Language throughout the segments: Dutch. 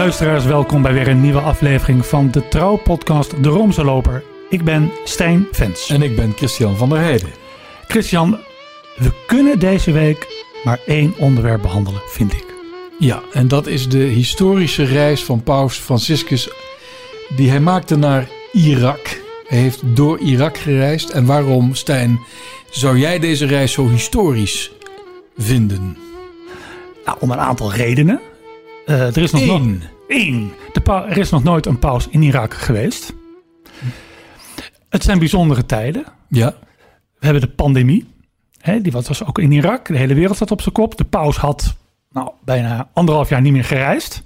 Luisteraars, welkom bij weer een nieuwe aflevering van de Trouw-podcast De Roomse Loper. Ik ben Stijn Vens. En ik ben Christian van der Heijden. Christian, we kunnen deze week maar één onderwerp behandelen, vind ik. Ja, en dat is de historische reis van Paus Franciscus die hij maakte naar Irak. Hij heeft door Irak gereisd. En waarom, Stijn, zou jij deze reis zo historisch vinden? Nou, om een aantal redenen. Uh, er is nog Eén. Eén. De er is nog nooit een paus in Irak geweest. Het zijn bijzondere tijden. Ja. We hebben de pandemie. Hè, die was ook in Irak. De hele wereld zat op zijn kop. De paus had nou, bijna anderhalf jaar niet meer gereisd.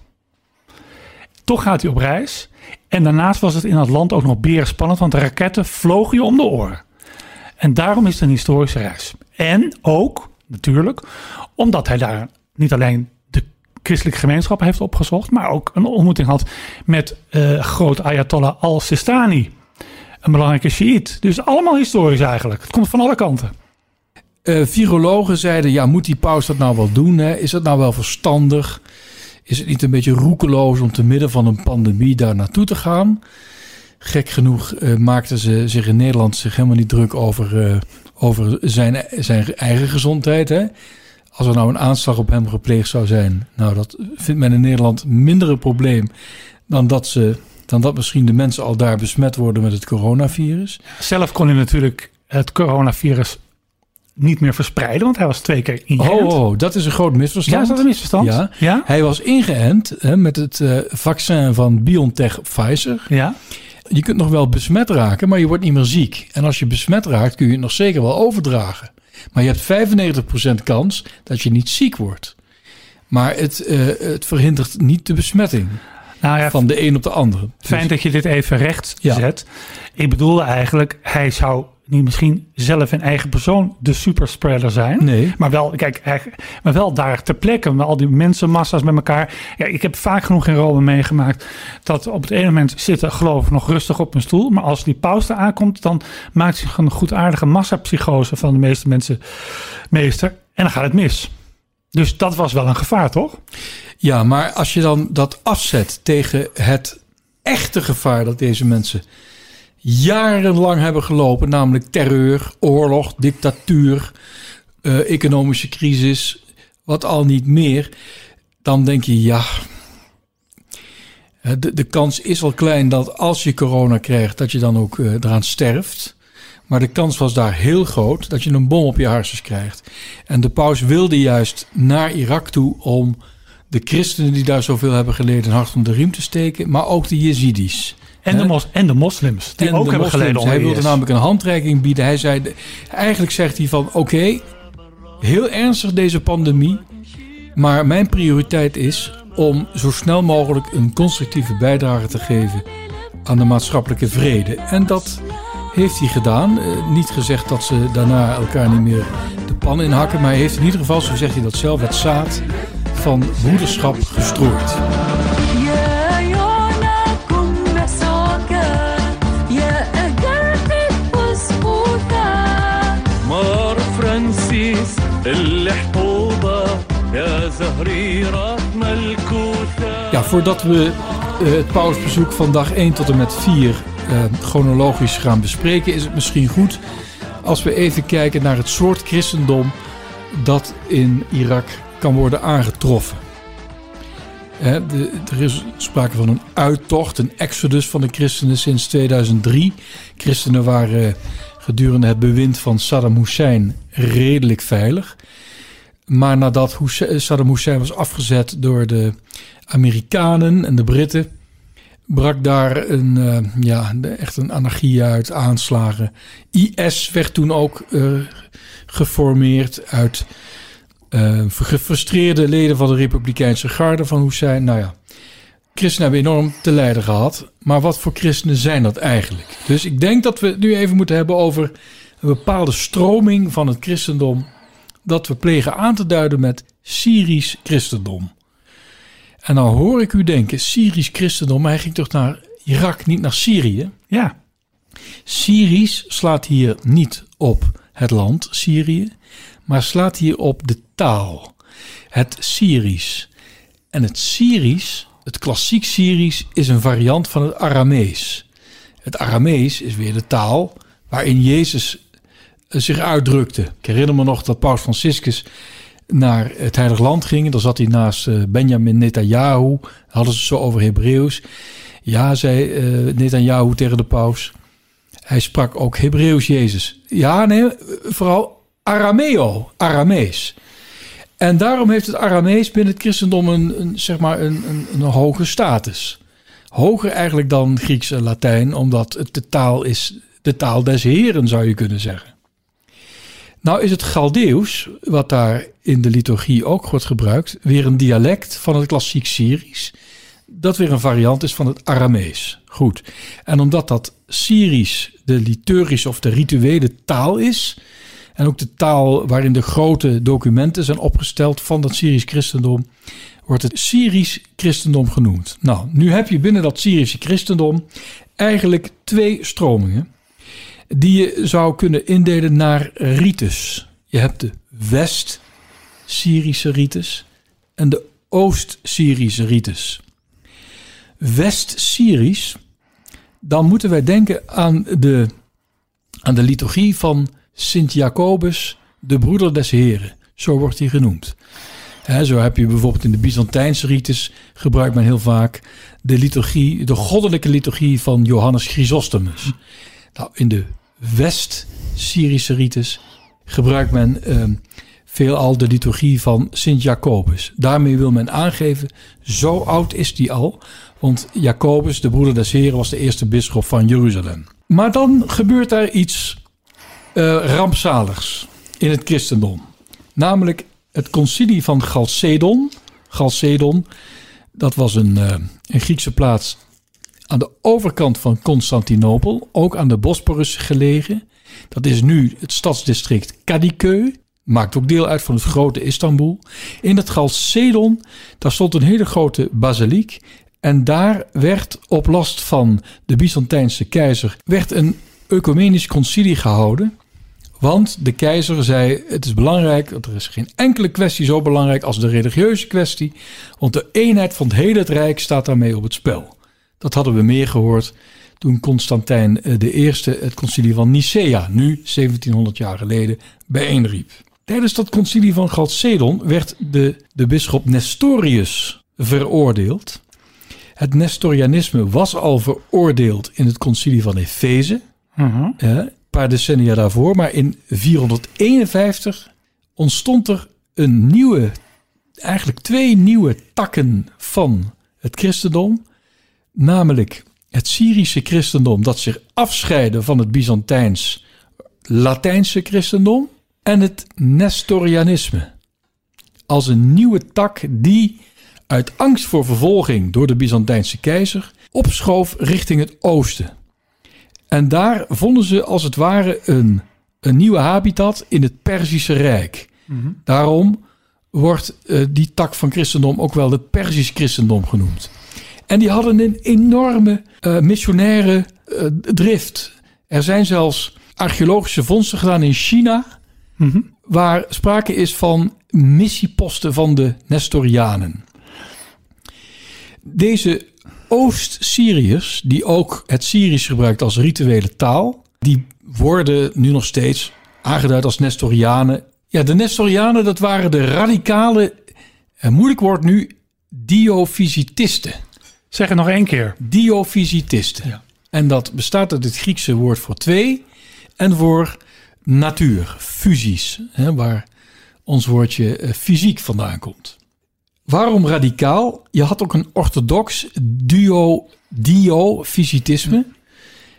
Toch gaat hij op reis. En daarnaast was het in het land ook nog beren spannend, want de raketten vlogen je om de oren. En daarom is het een historische reis. En ook, natuurlijk, omdat hij daar niet alleen christelijke gemeenschap heeft opgezocht, maar ook een ontmoeting had met uh, groot Ayatollah al-Sistani. Een belangrijke Shiït. Dus allemaal historisch eigenlijk. Het komt van alle kanten. Uh, virologen zeiden, ja, moet die paus dat nou wel doen? Hè? Is dat nou wel verstandig? Is het niet een beetje roekeloos om te midden van een pandemie daar naartoe te gaan? Gek genoeg uh, maakten ze zich in Nederland zich helemaal niet druk over, over zijn, zijn eigen gezondheid. Hè? Als er nou een aanslag op hem gepleegd zou zijn, nou dat vindt men in Nederland minder een probleem dan dat, ze, dan dat misschien de mensen al daar besmet worden met het coronavirus. Zelf kon hij natuurlijk het coronavirus niet meer verspreiden, want hij was twee keer ingeënt. Oh, oh dat is een groot misverstand. Ja, is dat een misverstand? Ja. ja? Hij was ingeënt hè, met het uh, vaccin van BioNTech Pfizer. Ja. Je kunt nog wel besmet raken, maar je wordt niet meer ziek. En als je besmet raakt, kun je het nog zeker wel overdragen. Maar je hebt 95% kans dat je niet ziek wordt. Maar het, uh, het verhindert niet de besmetting. Nou ja, van de een op de andere. Fijn dus. dat je dit even recht ja. zet. Ik bedoelde eigenlijk, hij zou niet misschien zelf in eigen persoon de superspreader zijn. Nee. Maar wel, kijk, maar wel daar ter plekke, met al die mensenmassa's met elkaar. Ja, ik heb vaak genoeg in Rome meegemaakt dat op het ene moment zitten, geloof ik, nog rustig op een stoel. Maar als die paus er aankomt, dan maakt zich een goedaardige massapsychose van de meeste mensen meester. En dan gaat het mis. Dus dat was wel een gevaar, toch? Ja, maar als je dan dat afzet tegen het echte gevaar dat deze mensen jarenlang hebben gelopen, namelijk terreur, oorlog, dictatuur, uh, economische crisis, wat al niet meer, dan denk je ja. De, de kans is al klein dat als je corona krijgt, dat je dan ook uh, eraan sterft. Maar de kans was daar heel groot dat je een bom op je hersens krijgt. En de paus wilde juist naar Irak toe om de christenen die daar zoveel hebben geleden hard om de riem te steken, maar ook de Jezidis. En de, mos, en de moslims, die en ook hebben moslims. geleden Hij wilde namelijk een handreiking bieden. Hij zei, eigenlijk zegt hij van, oké, okay, heel ernstig deze pandemie, maar mijn prioriteit is om zo snel mogelijk een constructieve bijdrage te geven aan de maatschappelijke vrede. En dat heeft hij gedaan. Uh, niet gezegd dat ze daarna elkaar niet meer de pan inhakken, maar hij heeft in ieder geval, zo zegt hij dat zelf, het zaad van broederschap gestrooid. Ja, voordat we uh, het pausbezoek van dag 1 tot en met 4 uh, chronologisch gaan bespreken, is het misschien goed als we even kijken naar het soort christendom dat in Irak kan worden aangetroffen. He, de, er is sprake van een uittocht, een exodus van de christenen sinds 2003. Christenen waren gedurende het bewind van Saddam Hussein redelijk veilig. Maar nadat Saddam Hussein was afgezet door de Amerikanen en de Britten, brak daar een, uh, ja, echt een anarchie uit, aanslagen. IS werd toen ook uh, geformeerd uit gefrustreerde leden van de Republikeinse Garde van Hussein. Nou ja, christenen hebben enorm te lijden gehad. Maar wat voor christenen zijn dat eigenlijk? Dus ik denk dat we het nu even moeten hebben over een bepaalde stroming van het christendom. Dat we plegen aan te duiden met Syrisch christendom. En dan hoor ik u denken, Syrisch christendom, maar hij ging toch naar Irak, niet naar Syrië? Ja. Syrisch slaat hier niet op het land Syrië, maar slaat hier op de taal. Het Syrisch. En het Syrisch het klassiek Syrisch is een variant van het Aramees. Het Aramees is weer de taal waarin Jezus eh, zich uitdrukte. Ik herinner me nog dat Paus Franciscus naar het Heilig Land ging. Dan zat hij naast eh, Benjamin Netanyahu. Hadden ze zo over Hebreeuws. Ja, zei uh, Netanyahu tegen de paus. Hij sprak ook Hebreeuws Jezus. Ja, nee, vooral Arameo, Aramees. En daarom heeft het Aramees binnen het christendom een, een zeg maar een, een, een, hoge status. Hoger eigenlijk dan Grieks en Latijn, omdat het de taal is, de taal des heren zou je kunnen zeggen. Nou is het Galdeeuws, wat daar in de liturgie ook wordt gebruikt, weer een dialect van het klassiek Syrisch. Dat weer een variant is van het Aramees. Goed. En omdat dat Syrisch de liturgische of de rituele taal is, en ook de taal waarin de grote documenten zijn opgesteld van dat Syrisch christendom, wordt het Syrisch christendom genoemd. Nou, nu heb je binnen dat Syrische christendom eigenlijk twee stromingen die je zou kunnen indelen naar rites. Je hebt de West-Syrische rites en de Oost-Syrische rites. West-Syrisch, dan moeten wij denken aan de, aan de liturgie van Sint Jacobus, de broeder des Heren. Zo wordt hij genoemd. zo heb je bijvoorbeeld in de Byzantijnse rites, gebruikt men heel vaak, de liturgie, de goddelijke liturgie van Johannes Chrysostomus. Nou, in de West-Syrische rites gebruikt men uh, veelal de liturgie van Sint Jacobus. Daarmee wil men aangeven, zo oud is die al, want Jacobus, de broeder des Heren, was de eerste bisschop van Jeruzalem. Maar dan gebeurt daar iets rampzaligs in het christendom. Namelijk het concilie van Chalcedon. Chalcedon, dat was een, uh, een Griekse plaats aan de overkant van Constantinopel, ook aan de Bosporus gelegen. Dat is nu het stadsdistrict Kadikeu. Maakt ook deel uit van het grote Istanbul. In het Chalcedon, daar stond een hele grote basiliek. En daar werd op last van de Byzantijnse keizer werd een ecumenisch concilie gehouden. Want de keizer zei: Het is belangrijk, er is geen enkele kwestie zo belangrijk als de religieuze kwestie. Want de eenheid van het hele Rijk staat daarmee op het spel. Dat hadden we meer gehoord toen Constantijn eh, de Eerste het concilie van Nicea, nu 1700 jaar geleden, bijeenriep. Tijdens dat concilie van Chalcedon werd de, de bisschop Nestorius veroordeeld. Het Nestorianisme was al veroordeeld in het concilie van Efeze. Uh paar decennia daarvoor. Maar in 451 ontstond er een nieuwe, eigenlijk twee nieuwe takken van het christendom. Namelijk het Syrische christendom dat zich afscheidde van het Byzantijns Latijnse christendom. En het Nestorianisme. Als een nieuwe tak die uit angst voor vervolging door de Byzantijnse keizer opschoof richting het oosten. En daar vonden ze als het ware een, een nieuwe habitat in het Perzische Rijk. Mhm. Daarom wordt uh, die tak van christendom ook wel het Persisch christendom genoemd. En die hadden een enorme uh, missionaire uh, drift. Er zijn zelfs archeologische vondsten gedaan in China, mhm. waar sprake is van missieposten van de Nestorianen. Deze Oost-Syriërs, die ook het Syrisch gebruikt als rituele taal, die worden nu nog steeds aangeduid als Nestorianen. Ja, de Nestorianen, dat waren de radicale, en moeilijk woord nu, diofysitisten. Zeg het nog één keer. Diofysitisten. Ja. En dat bestaat uit het Griekse woord voor twee en voor natuur, fusies, hè, waar ons woordje eh, fysiek vandaan komt. Waarom radicaal? Je had ook een orthodox duo, dio-fysitisme.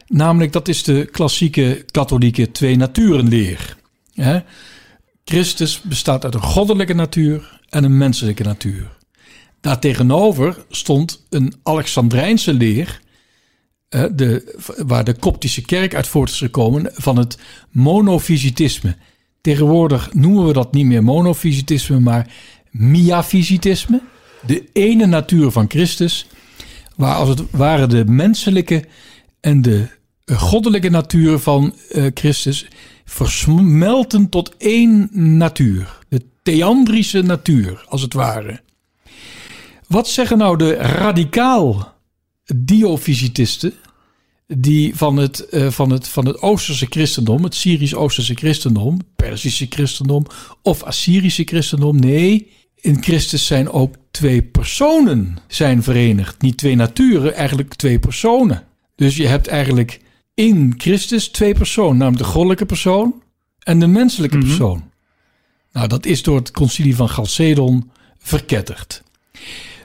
Namelijk, dat is de klassieke katholieke twee-naturenleer. Christus bestaat uit een goddelijke natuur en een menselijke natuur. Daartegenover stond een Alexandrijnse leer, de, waar de Koptische kerk uit voort is gekomen, van het monofysitisme. Tegenwoordig noemen we dat niet meer monofysitisme, maar miafysitisme, de ene natuur van Christus, waar als het ware de menselijke en de goddelijke natuur van uh, Christus versmelten tot één natuur. De theandrische natuur, als het ware. Wat zeggen nou de radicaal diofysitisten die van het, uh, van, het, van het Oosterse christendom, het Syrisch-Oosterse christendom, Persische christendom of Assyrische christendom? Nee, in Christus zijn ook twee personen zijn verenigd. Niet twee naturen, eigenlijk twee personen. Dus je hebt eigenlijk in Christus twee personen, namelijk de goddelijke persoon en de menselijke Mhm. persoon. Nou, dat is door het concilie van Chalcedon verketterd.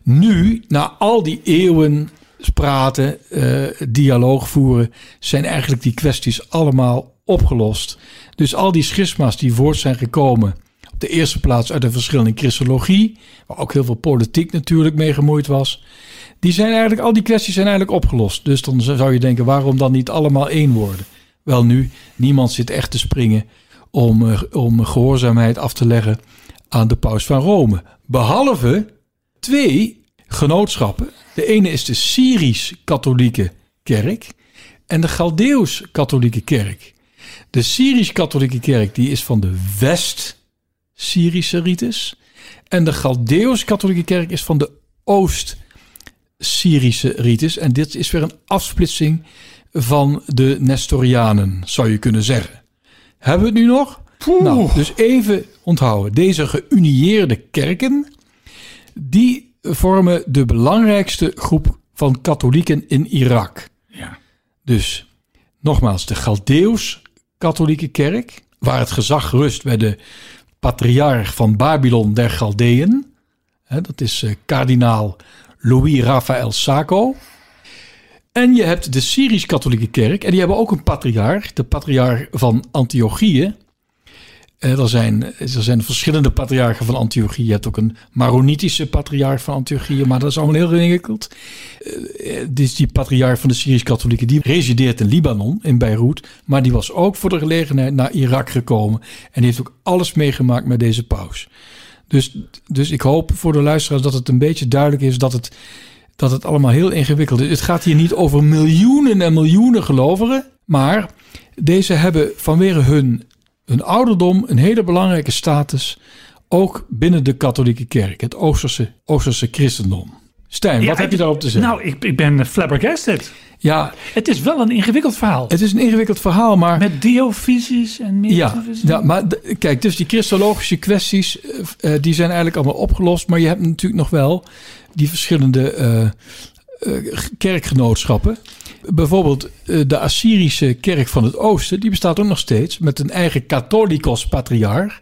Nu, na al die eeuwen praten, eh, dialoog voeren, zijn eigenlijk die kwesties allemaal opgelost. Dus al die schisma's die voort zijn gekomen, de eerste plaats uit de in Christologie, waar ook heel veel politiek natuurlijk mee gemoeid was, die zijn eigenlijk, al die kwesties zijn eigenlijk opgelost. Dus dan zou je denken, waarom dan niet allemaal één worden? Wel nu, niemand zit echt te springen om, eh, om gehoorzaamheid af te leggen aan de paus van Rome. Behalve twee genootschappen. De ene is de Syrisch-katholieke kerk en de Galdeeuws-katholieke kerk. De Syrisch-katholieke kerk die is van de West-Syrische rites. En de Galdeeuws-katholieke kerk is van de Oost-Syrische rites. En dit is weer een afsplitsing van de Nestorianen, zou je kunnen zeggen. Hebben we het nu nog? Nou, dus even onthouden. Deze geunieerde kerken, die vormen de belangrijkste groep van katholieken in Irak. Ja. Dus nogmaals, de Galdeeuws-katholieke kerk, waar het gezag rust bij de patriarch van Babylon der Galdeën. Dat is eh, kardinaal Louis Raphael Sacco. En je hebt de Syrisch-katholieke kerk. En die hebben ook een patriarch, de patriarch van Antiochië. Eh, er, zijn, er zijn verschillende patriarchen van Antiochië. Je hebt ook een Maronitische patriarch van Antiochië, maar dat is allemaal heel ingewikkeld. Eh, dit is die patriarch van de Syrisch-katholieken. Die resideert in Libanon, in Beirut. Maar die was ook voor de gelegenheid naar Irak gekomen. En heeft ook alles meegemaakt met deze paus. Dus, dus ik hoop voor de luisteraars dat het een beetje duidelijk is dat het, dat het allemaal heel ingewikkeld is. Het gaat hier niet over miljoenen en miljoenen gelovigen. Maar deze hebben vanwege hun, hun ouderdom een hele belangrijke status. Ook binnen de katholieke kerk, het Oosterse, Oosterse christendom. Stijn, Ja, wat heb je daarop te zeggen? Nou, ik, ik ben flabbergasted. ja, Het is wel een ingewikkeld verhaal. het is een ingewikkeld verhaal, maar... Met diofysies en Ja, metafysies. ja, maar kijk, dus die christologische kwesties, eh, eh, die zijn eigenlijk allemaal opgelost. Maar je hebt natuurlijk nog wel die verschillende eh, kerkgenootschappen. Bijvoorbeeld eh, de Assyrische kerk van het oosten, die bestaat ook nog steeds met een eigen katholikos patriarch.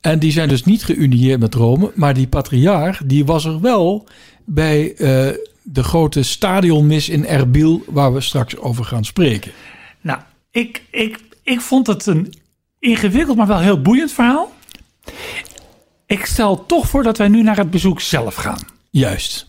En die zijn dus niet geunieerd met Rome, maar die patriarch die was er wel bij eh, de grote stadionmis in Erbil, waar we straks over gaan spreken. Nou, ik, ik, ik vond het een ingewikkeld, maar wel heel boeiend verhaal. Ik stel toch voor dat wij nu naar het bezoek zelf gaan. Juist.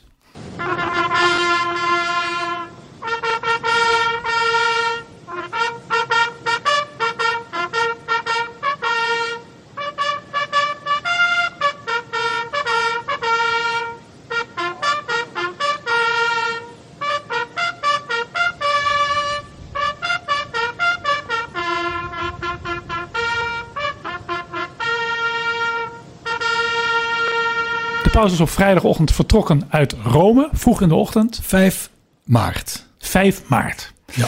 Paus is op vrijdagochtend vertrokken uit Rome, vroeg in de ochtend, 5 maart. 5 maart. Ja.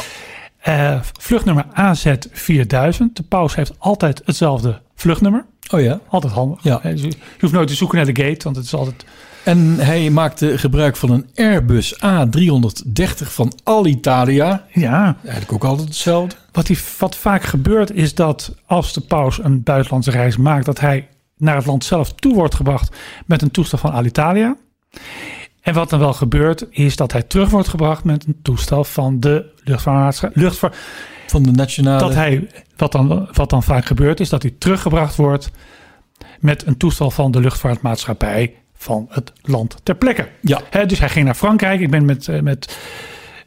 Eh, vluchtnummer AZ4000. De paus heeft altijd hetzelfde vluchtnummer. Oh ja. Altijd handig. Ja. Eh, dus Je hoeft nooit te zoeken naar de gate, want het is altijd... En hij maakte gebruik van een Airbus A330 van Alitalia. Ja, Eigenlijk ook altijd hetzelfde. Wat, die, wat vaak gebeurt is dat als de paus een buitenlandse reis maakt, dat hij naar het land zelf toe wordt gebracht met een toestel van Alitalia. En wat dan wel gebeurt, is dat hij terug wordt gebracht met een toestel van de luchtvaartmaatschappij. Luchtvaart, Van de nationale... dat hij, wat, dan, wat dan vaak gebeurt, is dat hij teruggebracht wordt met een toestel van de luchtvaartmaatschappij van het land ter plekke. Ja. Dus hij ging naar Frankrijk. Ik ben met, eh, met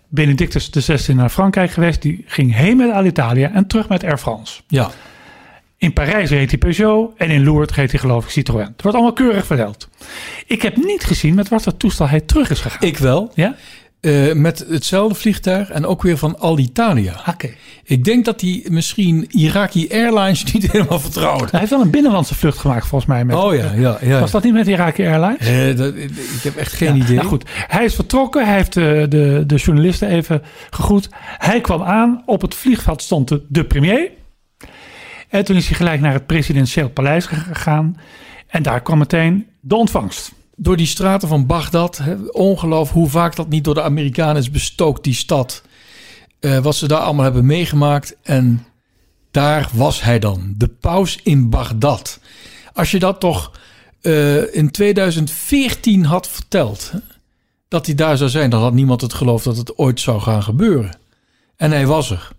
Benedictus XVI naar Frankrijk geweest. Die ging heen met Alitalia en terug met Air France. Ja. In Parijs reed hij Peugeot en in Lourdes reed hij geloof ik Citroën. Het wordt allemaal keurig verteld. Ik heb niet gezien met wat voor toestel hij terug is gegaan. Ik wel. ja? eh, met hetzelfde vliegtuig en ook weer van Alitalia. Oké. Ik denk dat hij misschien Iraqi Airlines niet helemaal vertrouwde. Hij heeft wel een binnenlandse vlucht gemaakt volgens mij. Met, Oh ja, ja, ja. Was dat niet met Iraqi Airlines? Eh, dat, ik heb echt geen Ja, idee. nou goed, hij is vertrokken. Hij heeft de, de, de journalisten even gegroet. Hij kwam aan. Op het vliegveld stond de, de premier. En toen is hij gelijk naar het presidentieel paleis gegaan. En daar kwam meteen de ontvangst. Door die straten van Bagdad, ongeloof hoe vaak dat niet door de Amerikanen is bestookt, die stad. Eh, wat ze daar allemaal hebben meegemaakt. En daar was hij dan, de paus in Bagdad. Als je dat toch eh, in 2014 had verteld, dat hij daar zou zijn, dan had niemand het geloofd dat het ooit zou gaan gebeuren. En hij was er.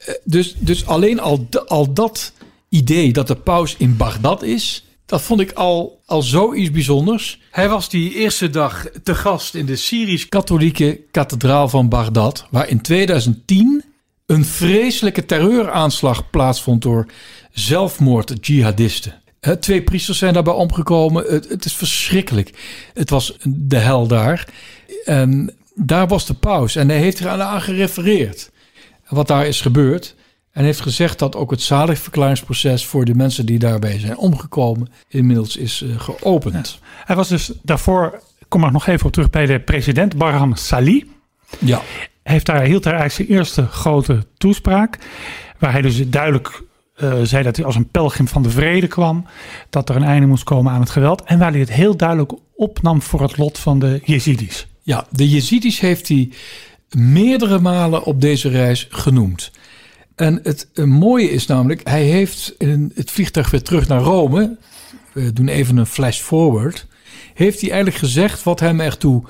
Eh, dus, dus alleen al, al dat idee dat de paus in Bagdad is, dat vond ik al, al zoiets bijzonders. Hij was die eerste dag te gast in de Syrisch-katholieke kathedraal van Bagdad, waar in 2010 een vreselijke terreuraanslag plaatsvond door zelfmoord-jihadisten. Twee priesters zijn daarbij omgekomen. Het, het is verschrikkelijk. Het was de hel daar. En daar was de paus. En hij heeft er aan gerefereerd. Wat daar is gebeurd. En heeft gezegd dat ook het zaligverklaringsproces voor de mensen die daarbij zijn omgekomen inmiddels is eh, geopend. Hij was dus daarvoor, kom er nog even op terug bij de president Barham Salih. Ja. heeft daar, hield daar eigenlijk zijn eerste grote toespraak. Waar hij dus duidelijk eh, zei dat hij als een pelgrim van de vrede kwam. Dat er een einde moest komen aan het geweld. En waar hij het heel duidelijk opnam voor het lot van de Jezidis. Ja, de Jezidis heeft hij meerdere malen op deze reis genoemd. En het eh, mooie is namelijk, hij heeft in het vliegtuig weer terug naar Rome. We doen even een flash forward. Heeft hij eigenlijk gezegd wat hem ertoe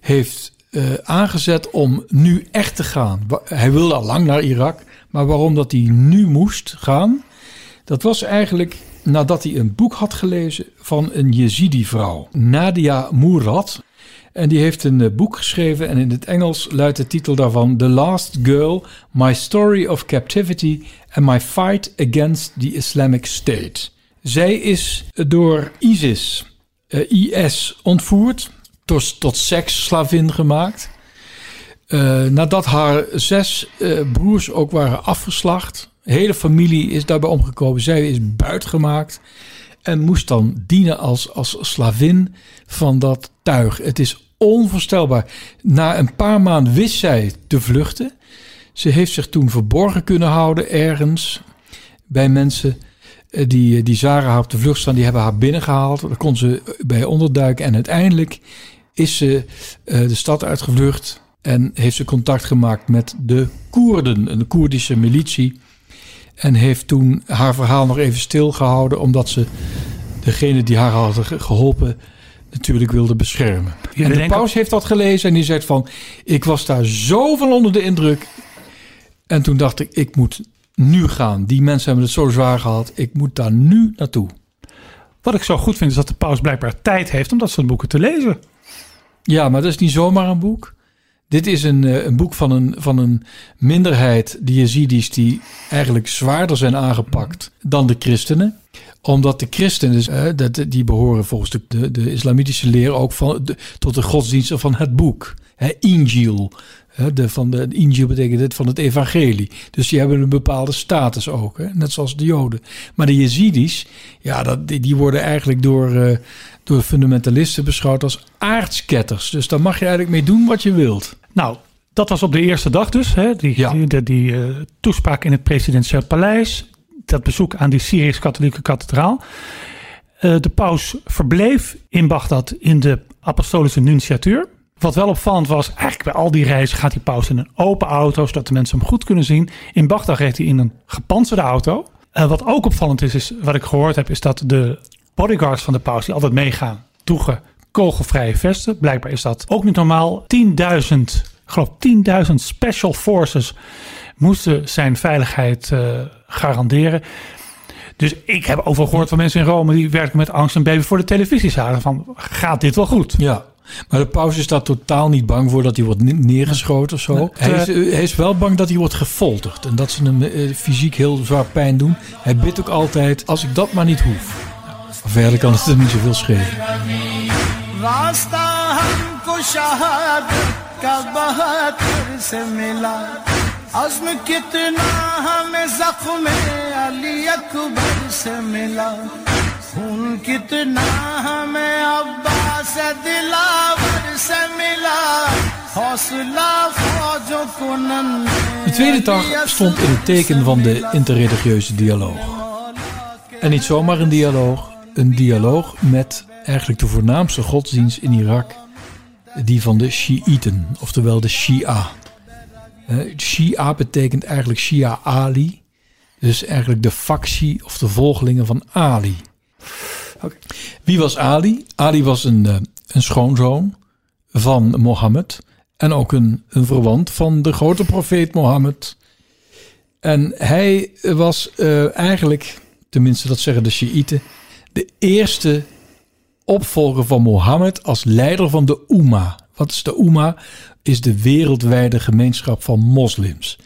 heeft eh, aangezet om nu echt te gaan. Hij wilde al lang naar Irak, maar waarom dat hij nu moest gaan, dat was eigenlijk nadat hij een boek had gelezen van een Jezidi-vrouw, Nadia Murad. En die heeft een eh, boek geschreven en in het Engels luidt de titel daarvan The Last Girl, My Story of Captivity and My Fight Against the Islamic State. Zij is door ISIS, eh, IS, ontvoerd, tot, tot seksslavin gemaakt. Eh, nadat haar zes broers ook waren afgeslacht. De hele familie is daarbij omgekomen. Zij is buitgemaakt. En moest dan dienen als, als slavin van dat tuig. Het is onvoorstelbaar. Na een paar maanden wist zij te vluchten. Ze heeft zich toen verborgen kunnen houden ergens. Bij mensen eh, die, die zagen haar op de vlucht staan. Die hebben haar binnengehaald. Daar kon ze bij onderduiken. En uiteindelijk is ze eh, de stad uitgevlucht. En heeft ze contact gemaakt met de Koerden. Een Koerdische militie. En heeft toen haar verhaal nog even stilgehouden. Omdat ze degene die haar hadden ge- geholpen natuurlijk wilde beschermen. Ja, en de paus heeft dat gelezen en die zegt van... ik was daar zo van onder de indruk. En toen dacht ik, ik moet nu gaan. Die mensen hebben het zo zwaar gehad. Ik moet daar nu naartoe. Wat ik zo goed vind is dat de paus blijkbaar tijd heeft om dat soort boeken te lezen. Ja, maar dat is niet zomaar een boek. Dit is een, eh, een boek van een, van een minderheid, de Jezidis, die eigenlijk zwaarder zijn aangepakt dan de christenen. Omdat de christenen, dus, dat, die behoren volgens de, de, de islamitische leer ook van, de, tot de godsdiensten van het boek. Hè, Injil. Hè, de, van de, Injil betekent het van het evangelie. Dus die hebben een bepaalde status ook, hè, net zoals de joden. Maar de Jezidis, ja, dat, die, die worden eigenlijk door, eh, door fundamentalisten beschouwd als aardsketters. Dus daar mag je eigenlijk mee doen wat je wilt. Nou, dat was op de eerste dag dus. Hè, die Ja. die, die eh, toespraak in het presidentieel paleis. Dat bezoek aan die Syrisch-katholieke kathedraal. Eh, de paus verbleef in Bagdad in de apostolische nunciatuur. Wat wel opvallend was, eigenlijk bij al die reizen gaat die paus in een open auto, zodat de mensen hem goed kunnen zien. In Bagdad reed hij in een gepantserde auto. Eh, wat ook opvallend is, is, wat ik gehoord heb, is dat de bodyguards van de paus die altijd meegaan, droegen kogelvrije vesten. Blijkbaar is dat ook niet normaal. 10.000, ik geloof 10.000 special forces moesten zijn veiligheid eh, garanderen. Dus ik heb overal gehoord van mensen in Rome die werken met angst en beven voor de televisie zaten van gaat dit wel goed? Ja. Maar de paus is daar totaal niet bang voor dat hij wordt ne- neergeschoten of zo. Nee, hij, is, eh, hij is wel bang dat hij wordt gefolterd. En dat ze hem eh, fysiek heel zwaar pijn doen. Hij bidt ook altijd, als ik dat maar niet hoef. Maar verder kan het er niet zoveel schelen. Vasta हमको शहादत का बहादुर से मिला अज़्म कितना हमें जख्म अली अकबर से मिला खून कितना हमें अब्बास दिलावर से मिला हौसला फौजों को De tweede dag stond in het teken van de interreligieuze dialoog. En niet zomaar een dialoog, een dialoog met eigenlijk de voornaamste godsdienst in Irak, die van de Shiiten, oftewel de Shia. eh, Shia betekent eigenlijk Shia Ali, dus eigenlijk de factie of de volgelingen van Ali. Wie was Ali? Ali was een, eh, een schoonzoon van Mohammed en ook een, een verwant van de grote profeet Mohammed. En hij was eh, eigenlijk, tenminste dat zeggen de Shiiten, de eerste opvolger van Mohammed als leider van de Umma. Wat is de Umma? Is de wereldwijde gemeenschap van moslims.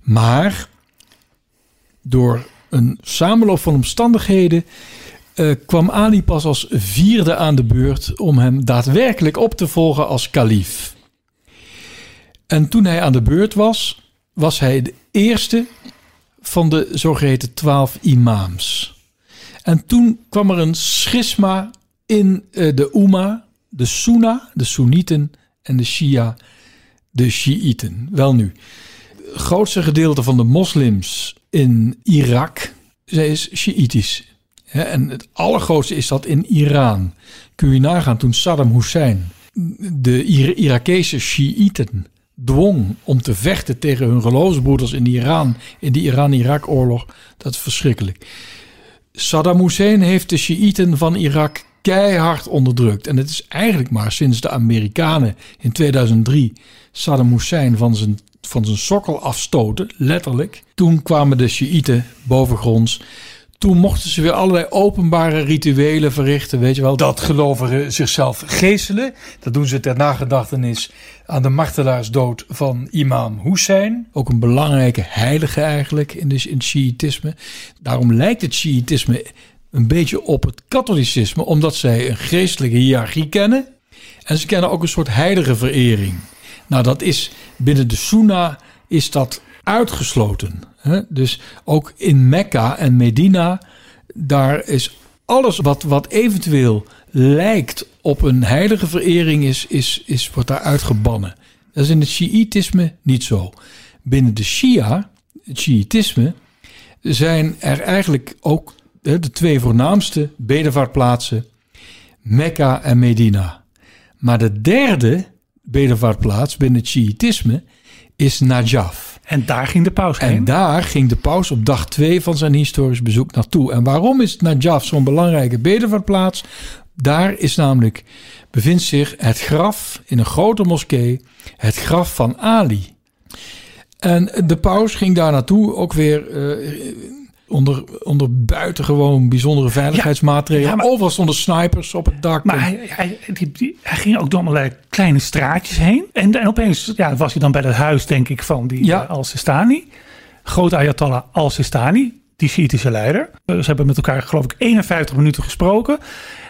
Maar door een samenloop van omstandigheden eh, kwam Ali pas als vierde aan de beurt om hem daadwerkelijk op te volgen als kalif. En toen hij aan de beurt was, was hij de eerste van de zogeheten twaalf imams. En toen kwam er een schisma in uh, de Umma, de Sunna, de Soenieten en de Shia, de Shiiten. Wel nu, het grootste gedeelte van de moslims in Irak is Shiitisch. en het allergrootste is dat in Iran. Kun je nagaan toen Saddam Hussein de Irakese Shiiten dwong om te vechten tegen hun geloofsbroeders in Iran in de Iran-Irak-oorlog. Dat is verschrikkelijk. Saddam Hussein heeft de Shiiten van Irak keihard onderdrukt. En het is eigenlijk maar sinds de Amerikanen in 2003 Saddam Hussein van zijn, van zijn sokkel afstoten, letterlijk. Toen kwamen de Shiiten bovengronds. Toen mochten ze weer allerlei openbare rituelen verrichten. Weet je wel, dat gelovigen zichzelf geestelen. Dat doen ze ter nagedachtenis aan de martelaarsdood van imam Hussein. Ook een belangrijke heilige eigenlijk in, in het Shiïtisme. Daarom lijkt het Shiïtisme een beetje op het katholicisme, omdat zij een geestelijke hiërarchie kennen. En ze kennen ook een soort heilige verering. Nou, dat is binnen de Sunna is dat uitgesloten. Hè? Dus ook in Mekka en Medina, daar is alles wat, wat eventueel lijkt op een heilige verering, is, is, is, wordt daar uitgebannen. Dat is in het Shiïtisme niet zo. Binnen de Shia, het Shiïtisme, zijn er eigenlijk ook de twee voornaamste bedevaartplaatsen, Mekka en Medina. Maar de derde bedevaartplaats binnen het Shiïtisme is Najaf. En daar ging de paus heen? En daar ging de paus op dag twee van zijn historisch bezoek naartoe. En waarom is Najaf zo'n belangrijke bedevaartplaats? Daar is namelijk, bevindt zich het graf in een grote moskee, het graf van Ali. En de paus ging daar naartoe ook weer uh, onder, onder buitengewoon bijzondere veiligheidsmaatregelen. Ja, Overal stonden snipers op het dak. Maar hij, hij, die, hij, ging ook door allerlei kleine straatjes heen. En, en opeens ja, was hij dan bij het huis, denk ik, van die ja. uh, Al-Sistani. Grote Ayatollah Al-Sistani, die Shiïtische leider. Ze hebben met elkaar, geloof ik, 51 minuten gesproken.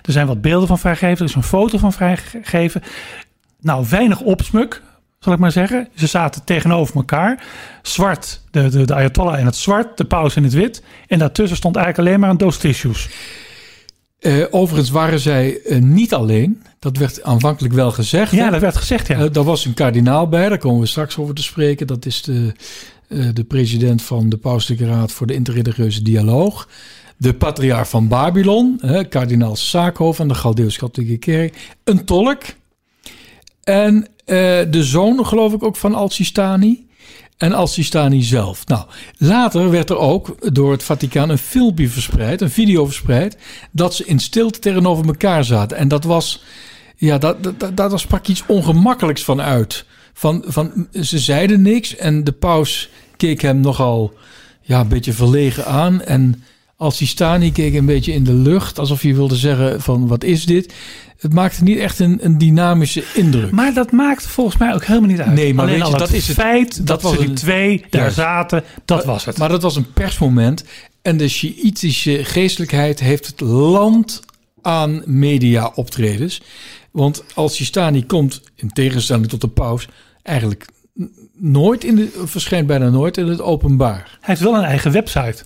Er zijn wat beelden van vrijgegeven. Er is een foto van vrijgegeven. Nou, weinig opsmuk zal ik maar zeggen. Ze zaten tegenover elkaar. Zwart, de, de, de Ayatollah in het zwart, de paus in het wit. En daartussen stond eigenlijk alleen maar een doos tissues. Uh, overigens waren zij uh, niet alleen. Dat werd aanvankelijk wel gezegd. Ja, hè? dat werd gezegd, ja. Uh, daar was een kardinaal bij, daar komen we straks over te spreken. Dat is de, de president van de Pauselijke Raad voor de Interreligieuze Dialoog. De patriarch van Babylon, kardinaal Saakho van de Galdeeuws-Katholieke Kerk. Een tolk. En de zoon, geloof ik, ook van Al-Sistani. En Al-Sistani zelf. Nou, later werd er ook door het Vaticaan een filmpje verspreid, een video verspreid, dat ze in stilte tegenover elkaar zaten. En dat was, ja, dat, dat, dat, sprak iets ongemakkelijks van uit. Van, van, ze zeiden niks en de paus keek hem nogal ja, een beetje verlegen aan. En Al-Sistani keek een beetje in de lucht, alsof hij wilde zeggen van wat is dit? het maakte niet echt een, een, dynamische indruk. Maar dat maakt volgens mij ook helemaal niet uit. Nee, maar weet je, dat is het feit dat, dat was die twee daar zaten, dat was het. Maar dat was een persmoment. En de Shiïtische geestelijkheid heeft het land aan media-optredens. Want Al-Sistani komt, in tegenstelling tot de paus, eigenlijk nooit in de, verschijnt bijna nooit in het openbaar. Hij heeft wel een eigen website.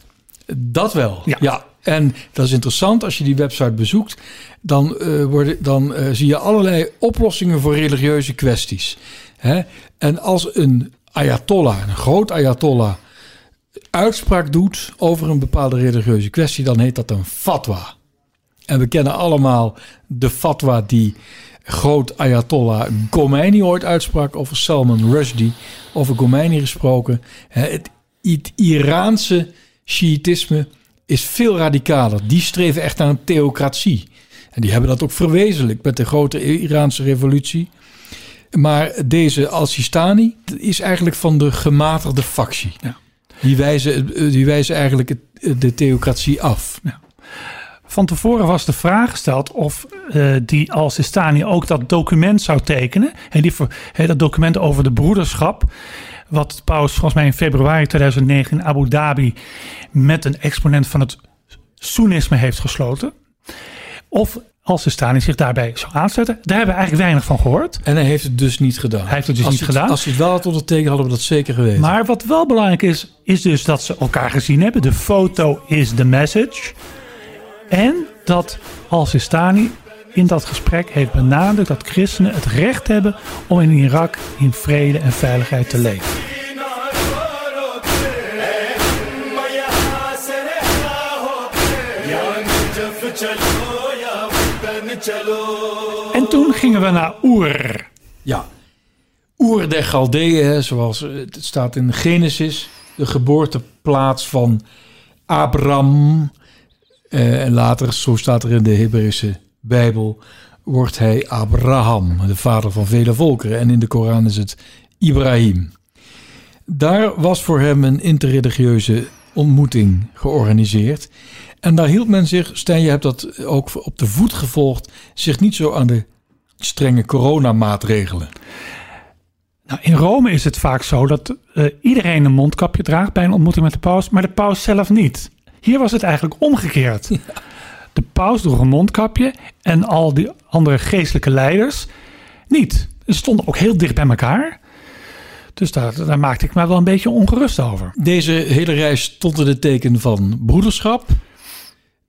Dat wel. Ja. Ja. En dat is interessant als je die website bezoekt. Dan, eh, worden, dan eh, zie je allerlei oplossingen voor religieuze kwesties. Hè? En als een ayatollah, een groot ayatollah, uitspraak doet over een bepaalde religieuze kwestie, dan heet dat een fatwa. En we kennen allemaal de fatwa die groot ayatollah Khomeini ooit uitsprak over Salman Rushdie. Over Khomeini gesproken. Het Iraanse Shiïtisme is veel radicaler. Die streven echt naar een theocratie. En die hebben dat ook verwezenlijk met de grote Iraanse revolutie. Maar deze Al-Sistani is eigenlijk van de gematigde factie. Ja. Die, wijzen, die wijzen eigenlijk het- de theocratie af. Van tevoren was de vraag gesteld of eh, die Al-Sistani ook dat document zou tekenen. En die, dat document over de broederschap. Wat de paus volgens mij in februari 2009 in Abu Dhabi met een exponent van het Soenisme heeft gesloten. Of Al-Sistani zich daarbij zou aansluiten. Daar hebben we eigenlijk weinig van gehoord. En hij heeft het dus niet gedaan. Hij heeft het dus als niet gedaan. Als hij het wel had ondertekend, hadden we dat zeker geweten. Maar wat wel belangrijk is, is dus dat ze elkaar gezien hebben. De foto is the message. En dat Al-Sistani in dat gesprek heeft benadrukt dat christenen het recht hebben om in Irak in vrede en veiligheid te leven. En toen gingen we naar Oer. Ja. Oer der Galdeeën, zoals eh, het staat in Genesis, de geboorteplaats van Abraham. Eh, en later, zo staat er in de Hebreeuwse Bijbel, wordt hij Abraham, de vader van vele volkeren. En in de Koran is het Ibrahim. Daar was voor hem een interreligieuze ontmoeting georganiseerd. En daar hield men zich, Stijn, je hebt dat ook op de voet gevolgd, zich niet zo aan de strenge coronamaatregelen. Nou, in Rome is het vaak zo dat eh, iedereen een mondkapje draagt bij een ontmoeting met de paus, maar de paus zelf niet. Hier was het eigenlijk omgekeerd. De paus droeg een mondkapje en al die andere geestelijke leiders niet. Ze stonden ook heel dicht bij elkaar. Dus daar, daar maakte ik me wel een beetje ongerust over. Deze hele reis stond in het teken van broederschap.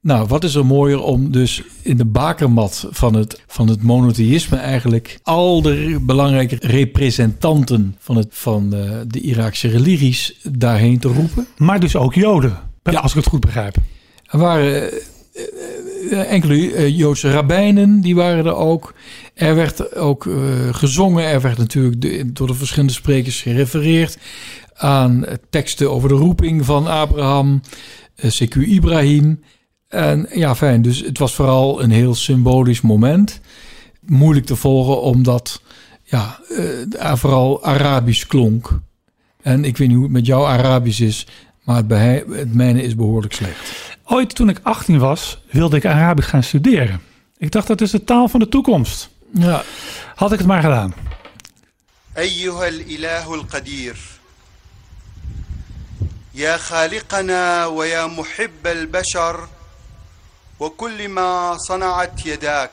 Nou, wat is er mooier om dus in de bakermat van het, van het monotheïsme eigenlijk al de belangrijke representanten van, het, van de, de Iraakse religies daarheen te roepen. Maar dus ook Joden, Ja. als ik het goed begrijp. Er waren eh, eh, enkele eh, Joodse rabbijnen, die waren er ook. Er werd ook eh, gezongen, er werd natuurlijk door de verschillende sprekers gerefereerd aan eh, teksten over de roeping van Abraham, eh, CQ Ibrahim. En ja, fijn, dus het was vooral een heel symbolisch moment. Moeilijk te volgen, omdat ja, eh, vooral Arabisch klonk. En ik weet niet hoe het met jouw Arabisch is, maar het, het mijne is behoorlijk slecht. Ooit toen ik 18 was, wilde ik Arabisch gaan studeren. Ik dacht dat is de taal van de toekomst. Ja, Had ik het maar gedaan. أيها الإله القدير يا خالقنا ويا محب البشر وكل ما صنعت يداك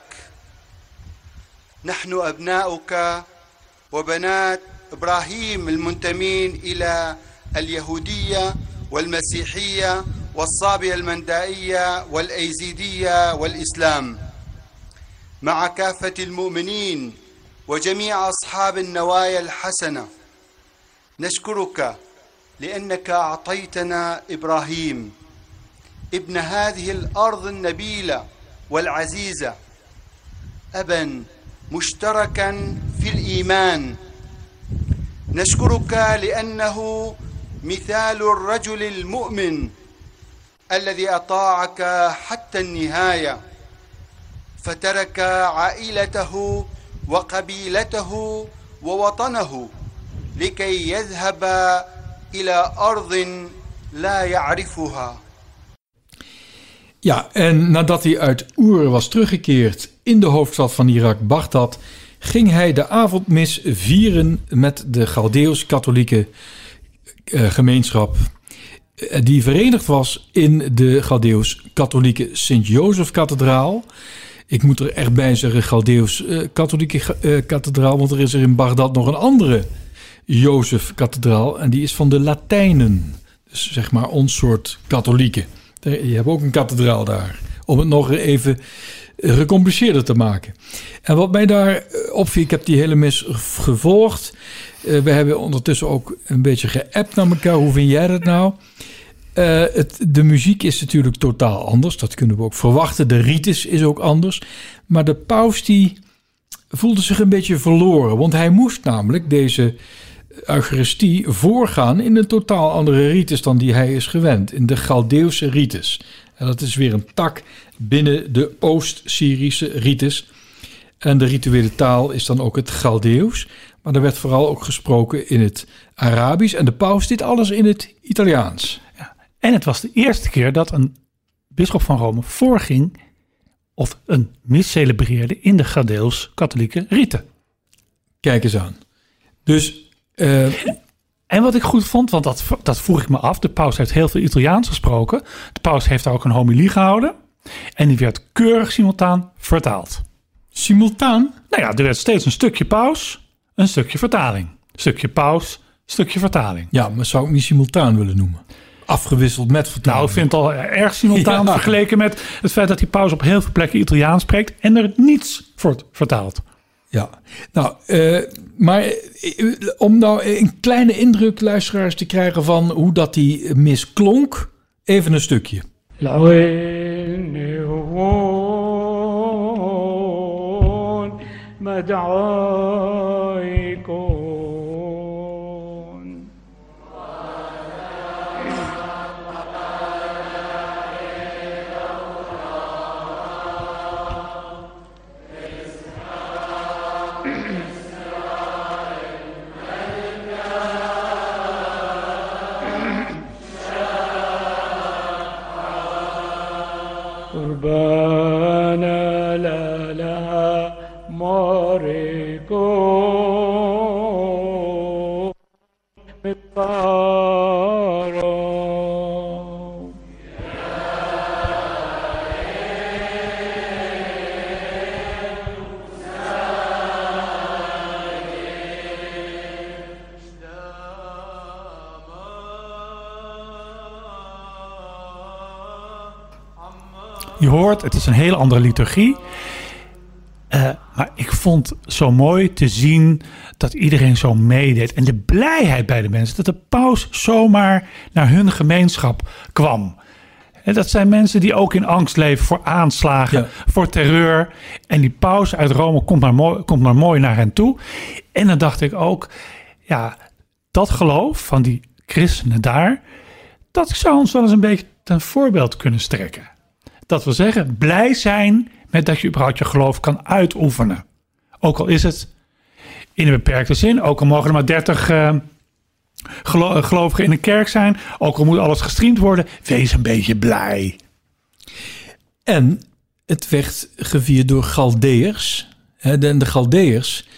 نحن أبناؤك وبنات إبراهيم المنتمين إلى اليهودية والمسيحية والصابية المندائية والأيزيدية والإسلام. مع كافة المؤمنين وجميع أصحاب النوايا الحسنة نشكرك لأنك أعطيتنا إبراهيم ابن هذه الأرض النبيلة والعزيزة أبا مشتركا في الإيمان. نشكرك لأنه مثال الرجل المؤمن الذي أطاعك حتى النهايه فترك عائلته وقبيلته ووطنه لكي يذهب الى ارض لا يعرفها Ja, en nadat hij uit Oer was teruggekeerd in de hoofdstad van Irak, Bagdad, ging hij de avondmis vieren met de Galdeeuws-katholieke eh, gemeenschap eh, die verenigd was in de Galdeus-katholieke Sint-Jozef-kathedraal. Ik moet er echt bij zeggen Galdeus-katholieke eh, kathedraal, want er is er in Bagdad nog een andere Jozef-kathedraal en die is van de Latijnen. Dus zeg maar ons soort katholieken. Je hebt ook een kathedraal daar. Om het nog even gecompliceerder te maken. En wat mij daar eh, opviel, ik heb die hele mis gevolgd. We hebben ondertussen ook een beetje geappt naar elkaar. Hoe vind jij dat nou? Het, de muziek is natuurlijk totaal anders. Dat kunnen we ook verwachten. De ritus is ook anders. Maar de paus die voelde zich een beetje verloren. Want hij moest namelijk deze Eucharistie voorgaan in een totaal andere ritus dan die hij is gewend. In de Galdeeuwse ritus. En dat is weer een tak binnen de Oost-Syrische ritus. En de rituele taal is dan ook het Galdeeuws. Maar er werd vooral ook gesproken in het Arabisch. En de paus dit alles in het Italiaans. En het was de eerste keer dat een bisschop van Rome voorging... of een mis celebreerde in de Galdeeuws-katholieke riten. Kijk eens aan. Dus... Uh, en wat ik goed vond, want dat, dat vroeg ik me af. De paus heeft heel veel Italiaans gesproken. De paus heeft daar ook een homilie gehouden. En die werd keurig simultaan vertaald. Simultaan? Nou ja, er werd steeds een stukje paus, een stukje vertaling. Stukje paus, stukje vertaling. Ja, maar zou ik niet simultaan willen noemen? afgewisseld met vertaling. Nou, ik vind het al erg simultaan vergeleken met het feit dat die paus op heel veel plekken Italiaans spreekt en er niets voor vertaald. Ja, nou, eh, maar eh, om nou een kleine indruk, luisteraars, te krijgen van hoe dat die misklonk, even een stukje. La. Het is een hele andere liturgie. Uh, maar ik vond zo mooi te zien dat iedereen zo meedeed. En de blijheid bij de mensen. Dat de paus zomaar naar hun gemeenschap kwam. En dat zijn mensen die ook in angst leven voor aanslagen, ja. voor terreur. En die paus uit Rome komt maar, mooi, komt maar mooi naar hen toe. En dan dacht ik ook, ja, dat geloof van die christenen daar, dat zou ons wel eens een beetje ten voorbeeld kunnen strekken. Dat wil zeggen, blij zijn met dat je überhaupt je geloof kan uitoefenen. Ook al is het in een beperkte zin, ook al mogen er maar 30 uh, gelo gelovigen in een kerk zijn, ook al moet alles gestreamd worden, wees een beetje blij. En het werd gevierd door Galdeërs. En de Galdeërs,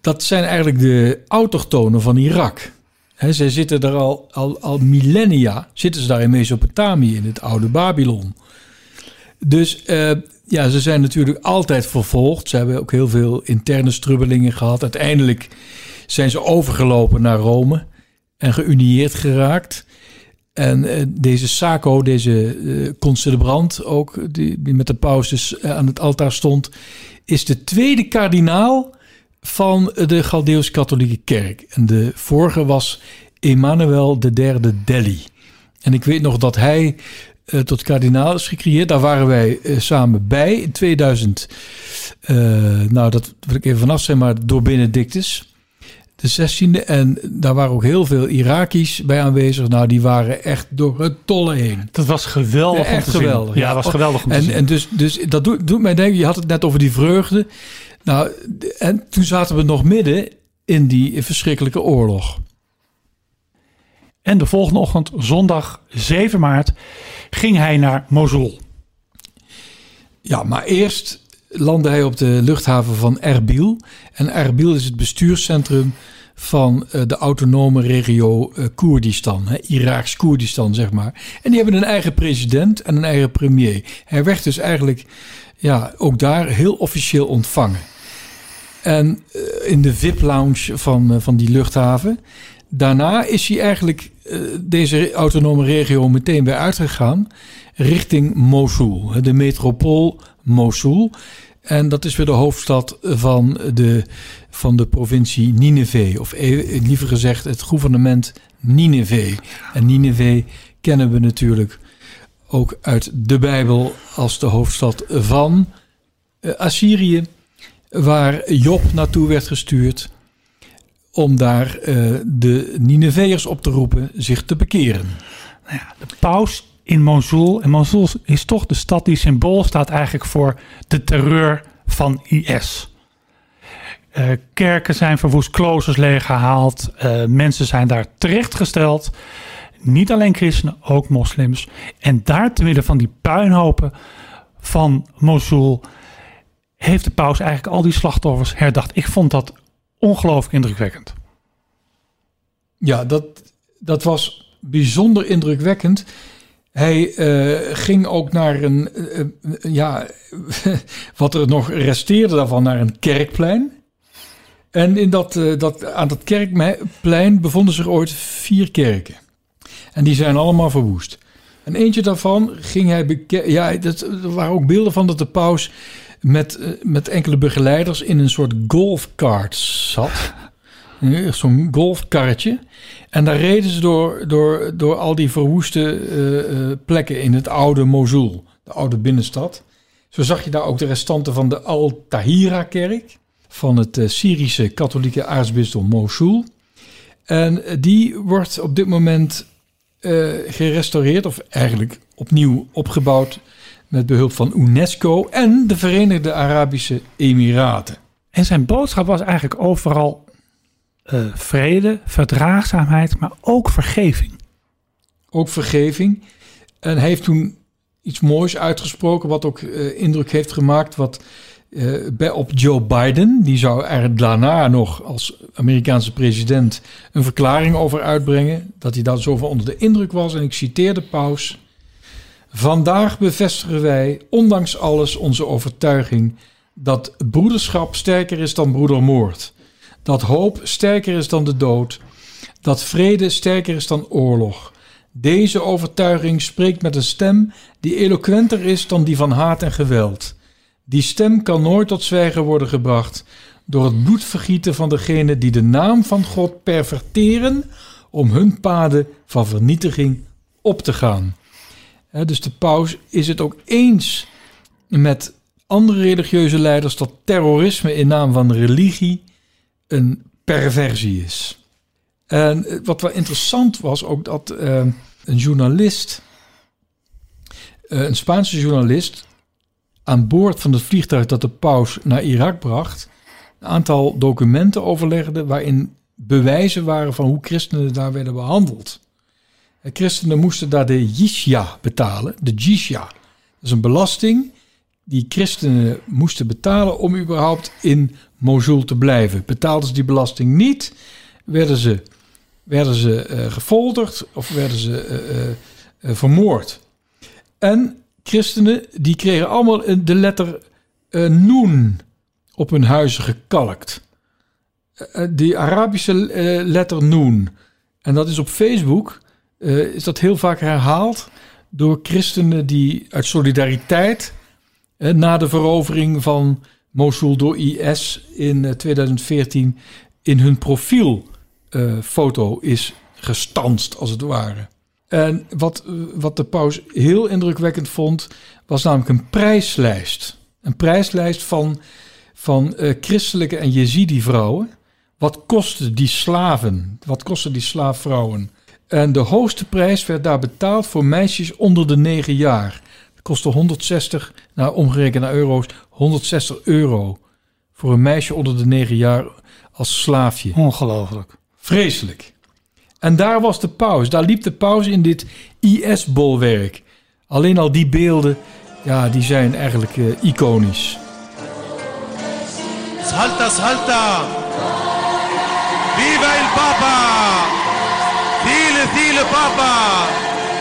dat zijn eigenlijk de autochtonen van Irak. Zij zitten er al, al, al millennia, zitten ze daar in Mesopotamië, in het oude Babylon. Dus uh, ja, ze zijn natuurlijk altijd vervolgd. Ze hebben ook heel veel interne strubbelingen gehad. Uiteindelijk zijn ze overgelopen naar Rome en geunieerd geraakt. En uh, deze Saco, deze uh, ook, die, met de paus aan het altaar stond, is de tweede kardinaal van de Galdeeuws-katholieke kerk. En de vorige was Emmanuel III Delhi. En ik weet nog dat hij uh, tot kardinaal is gecreëerd. Daar waren wij uh, samen bij in 2000. Uh, nou, dat wil ik even vanaf zijn, maar door Benedictus, de 16e. En daar waren ook heel veel Irakisch bij aanwezig. Nou, die waren echt door het tolle heen. Dat was geweldig. Ja, echt geweldig. Ja, dat was geweldig om en, zien. En dus, dus dat doet, doet mij denken, je had het net over die vreugde. Nou, en toen zaten we nog midden in die verschrikkelijke oorlog. En de volgende ochtend, zondag 7 maart, ging hij naar Mosul. Ja, maar eerst landde hij op de luchthaven van Erbil. En Erbil is het bestuurscentrum van eh, de autonome regio uh, Koerdistan, Iraaks Koerdistan, zeg maar. En die hebben een eigen president en een eigen premier. Hij werd dus eigenlijk ja, ook daar heel officieel ontvangen. En uh, in de VIP-lounge van, van die luchthaven. Daarna is hij eigenlijk deze autonome regio meteen weer uitgegaan richting Mosul, de metropool Mosul. En dat is weer de hoofdstad van de, van de provincie Nineveh. Of e, liever gezegd het gouvernement Nineveh. En Nineveh kennen we natuurlijk ook uit de Bijbel als de hoofdstad van uh, Assyrië. Waar Job naartoe werd gestuurd om daar uh, de Nineveërs op te roepen zich te bekeren. Nou ja, de paus in Mosul. En Mosul is toch de stad die symbool staat eigenlijk voor de terreur van IS. Uh, kerken zijn verwoest, kloosters leeggehaald. Uh, mensen zijn daar terechtgesteld. Niet alleen christenen, ook moslims. En daar te midden van die puinhopen van Mosul heeft de paus eigenlijk al die slachtoffers herdacht. Ik vond dat ongelooflijk indrukwekkend. Ja, dat, dat was bijzonder indrukwekkend. Hij uh, ging ook naar een, uh, ja, wat er nog resteerde daarvan, naar een kerkplein. En in dat, dat, aan dat kerkplein bevonden zich ooit vier kerken. En die zijn allemaal verwoest. En eentje daarvan ging hij Ja, dat, er waren ook beelden van dat de paus met, met enkele begeleiders in een soort golfkart zat. Zo'n golfkarretje. En daar reden ze door, door, door al die verwoeste uh, uh, plekken in het oude Mosul, de oude binnenstad. Zo zag je daar ook de restanten van de Al-Tahira-kerk van het Syrische katholieke aartsbisdom Mosul. En die wordt op dit moment gerestaureerd, of eigenlijk opnieuw opgebouwd met behulp van UNESCO en de Verenigde Arabische Emiraten. En zijn boodschap was eigenlijk overal uh, vrede, verdraagzaamheid, maar ook vergeving. Ook vergeving. En hij heeft toen iets moois uitgesproken, wat ook uh, indruk heeft gemaakt, wat uh, bij, op Joe Biden, die zou er daarna nog als Amerikaanse president een verklaring over uitbrengen, dat hij daar zoveel onder de indruk was. En ik citeer de paus. Vandaag bevestigen wij, ondanks alles, onze overtuiging dat broederschap sterker is dan broedermoord dat hoop sterker is dan de dood, dat vrede sterker is dan oorlog. Deze overtuiging spreekt met een stem die eloquenter is dan die van haat en geweld. Die stem kan nooit tot zwijgen worden gebracht door het bloedvergieten van degenen die de naam van God perverteren om hun paden van vernietiging op te gaan. Dus de paus is het ook eens met andere religieuze leiders dat terrorisme in naam van religie een perversie is. En wat wel interessant was ook dat uh, een journalist, uh, een Spaanse journalist, aan boord van het vliegtuig dat de paus naar Irak bracht, een aantal documenten overlegde waarin bewijzen waren van hoe christenen daar werden behandeld. Christenen moesten daar de jizya betalen, de jizya. Dat is een belasting die christenen moesten betalen om überhaupt in Mosul te blijven. Betaalden ze die belasting niet, werden ze, werden ze uh, gefolterd of werden ze uh, uh, vermoord. En christenen die kregen allemaal de letter Noen op hun huizen gekalkt. die Arabische letter Noen. En dat is op Facebook, is dat heel vaak herhaald door christenen die uit solidariteit na de verovering van Mosul door IS in 2014 eh, in hun profielfoto uh, is gestanst, als het ware. En wat, eh, wat de paus heel indrukwekkend vond, was namelijk een prijslijst. Een prijslijst van, van christelijke en jezidi-vrouwen. Wat kosten die slaven? Wat kosten die slaafvrouwen? En de hoogste prijs werd daar betaald voor meisjes onder de negen jaar kostte 160, nou omgerekend naar euro's, 160 euro voor een meisje onder de 9 jaar als slaafje. Ongelooflijk. Vreselijk. En daar was de paus. Daar liep de paus in dit IS-bolwerk. Alleen al die beelden, ja, die zijn eigenlijk uh, iconisch. Salta, salta! Viva il Papa! Papa!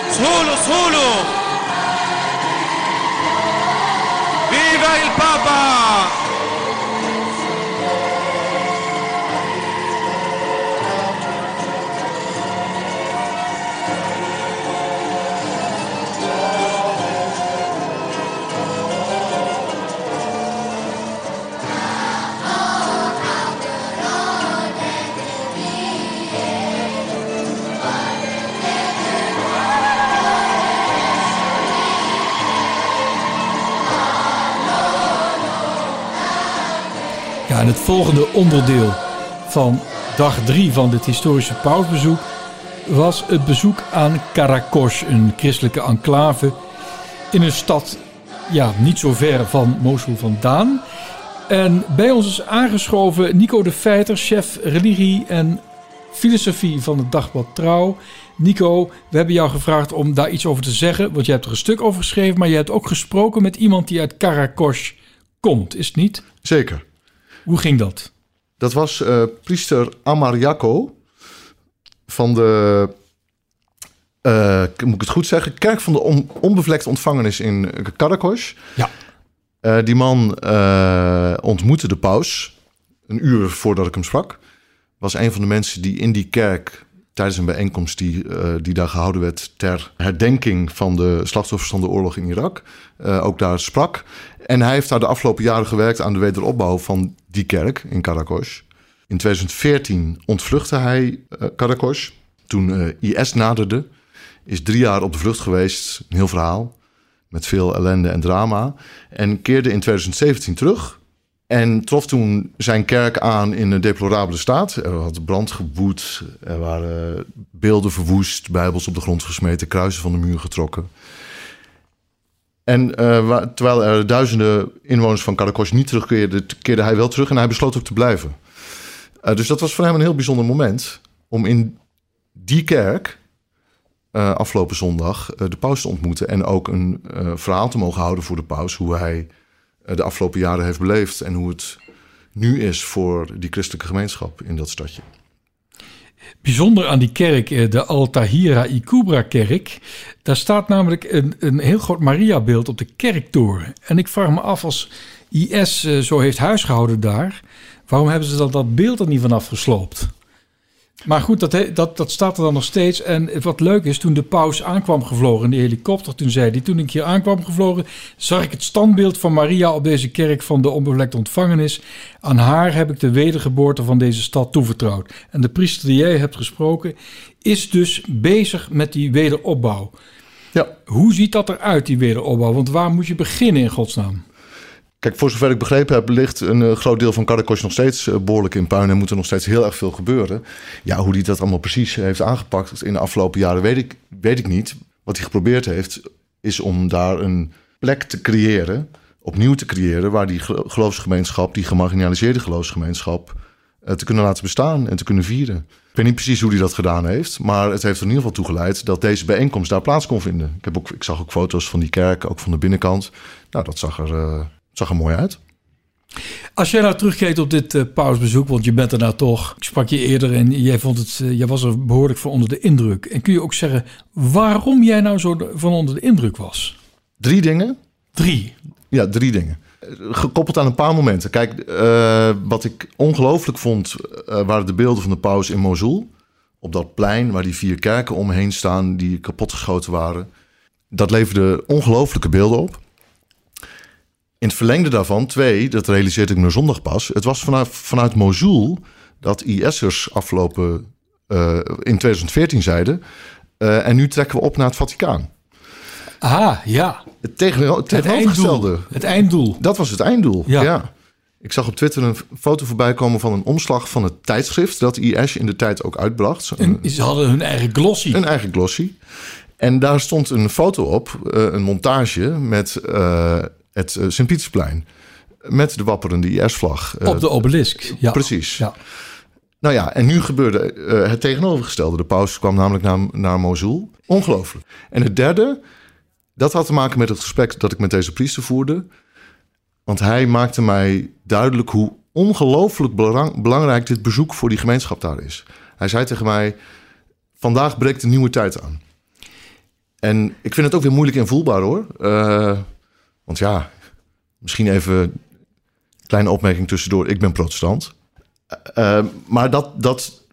Solo, solo! Viva il Papa! Volgende onderdeel van dag drie van dit historische pausbezoek was het bezoek aan Karakosh, een christelijke enclave in een stad ja, niet zo ver van Mosul vandaan. En bij ons is aangeschoven Nico de Feiter, chef religie en filosofie van het dagblad Trouw. Nico, we hebben jou gevraagd om daar iets over te zeggen, want je hebt er een stuk over geschreven, maar je hebt ook gesproken met iemand die uit Karakosh komt, is het niet? Zeker. Hoe ging dat? Dat was eh, priester Amar Jacco van de, eh, moet ik het goed zeggen, kerk van de on, onbevlekte ontvangenis in Karakosh. Ja. Eh, die man ontmoette de paus een uur voordat ik hem sprak. Was een van de mensen die in die kerk tijdens een bijeenkomst die, eh, die daar gehouden werd ter herdenking van de slachtoffers van de oorlog in Irak, eh, ook daar sprak. En hij heeft daar de afgelopen jaren gewerkt aan de wederopbouw van die kerk in Karakosh. In 2014 ontvluchtte hij uh, Karakosh. Toen eh, IS naderde, is drie jaar op de vlucht geweest. Een heel verhaal. Met veel ellende en drama. En keerde in 2017 terug. En trof toen zijn kerk aan in een deplorabele staat. Er had brand gewoed. Er waren beelden verwoest. Bijbels op de grond gesmeten. Kruisen van de muur getrokken. En wa- terwijl er duizenden inwoners van Karakosh niet terugkeerden, keerde hij wel terug en hij besloot ook te blijven. Uh, dus dat was voor hem een heel bijzonder moment om in die kerk uh, afgelopen zondag de paus te ontmoeten en ook een verhaal te mogen houden voor de paus hoe hij de afgelopen jaren heeft beleefd en hoe het nu is voor die christelijke gemeenschap in dat stadje. Bijzonder aan die kerk, eh, de Al-Tahira Ikubra kerk, daar staat namelijk een, een heel groot Mariabeeld op de kerktoren. En ik vraag me af, als IS eh, zo heeft huisgehouden daar, waarom hebben ze dan dat beeld er niet vanaf gesloopt? Maar goed, dat, dat, dat staat er dan nog steeds. En wat leuk is, toen de paus aankwam gevlogen in die helikopter, toen zei hij, toen ik hier aankwam gevlogen, zag ik het standbeeld van Maria op deze kerk van de onbevlekte ontvangenis. Aan haar heb ik de wedergeboorte van deze stad toevertrouwd. En de priester die jij hebt gesproken, is dus bezig met die wederopbouw. Ja. Hoe ziet dat eruit, die wederopbouw? Want waar moet je beginnen in godsnaam? Kijk, voor zover ik begrepen heb, ligt een uh, groot deel van Karakosh nog steeds uh, behoorlijk in puin en moet er nog steeds heel erg veel gebeuren. Ja, hoe hij dat allemaal precies heeft aangepakt in de afgelopen jaren, weet ik, weet ik niet. Wat hij geprobeerd heeft, is om daar een plek te creëren, opnieuw te creëren, waar die geloofsgemeenschap, die gemarginaliseerde geloofsgemeenschap, te kunnen laten bestaan en te kunnen vieren. Ik weet niet precies hoe hij dat gedaan heeft, maar het heeft er in ieder geval toe geleid dat deze bijeenkomst daar plaats kon vinden. Ik, heb ook, ik zag ook foto's van die kerk, ook van de binnenkant. Nou, dat zag er zag er mooi uit. Als jij nou terugkijkt op dit uh, pausbezoek, want je bent er nou toch, ik sprak je eerder en jij, vond het, uh, jij was er behoorlijk van onder de indruk. En kun je ook zeggen waarom jij nou zo de, van onder de indruk was? Drie dingen. Drie? Ja, drie dingen. Gekoppeld aan een paar momenten. Kijk, uh, wat ik ongelooflijk vond, waren de beelden van de paus in Mosul. Op dat plein waar die vier kerken omheen staan die kapotgeschoten waren. Dat leverde ongelooflijke beelden op. In het verlengde daarvan, twee, dat realiseerde ik me zondag pas. Het was vanuit, vanuit Mosul dat IS'ers afgelopen uh, in 2014 zeiden. Uh, en nu trekken we op naar het Vaticaan. Aha, ja. Het, tegen, het einddoel. het einddoel. Dat was het einddoel. Ja. ja. Ik zag op Twitter een foto voorbij komen van een omslag van het tijdschrift dat IS in de tijd ook uitbracht. En ze hadden hun eigen glossy. Een eigen glossy. En daar stond een foto op, uh, een montage met het uh, Sint-Pietersplein. Met de wapperende IS-vlag. Uh, Op de obelisk, ja. Precies. Ja. Nou ja, en nu gebeurde uh, het tegenovergestelde. De paus kwam namelijk naar, naar Mosul. Ongelooflijk. En het derde, dat had te maken met het gesprek dat ik met deze priester voerde. Want hij maakte mij duidelijk hoe ongelooflijk belang- belangrijk dit bezoek voor die gemeenschap daar is. Hij zei tegen mij: Vandaag breekt een nieuwe tijd aan. En ik vind het ook weer moeilijk invoelbaar hoor. Eh, want ja, misschien even een kleine opmerking tussendoor. Ik ben protestant. Eh, eh, maar dat, dat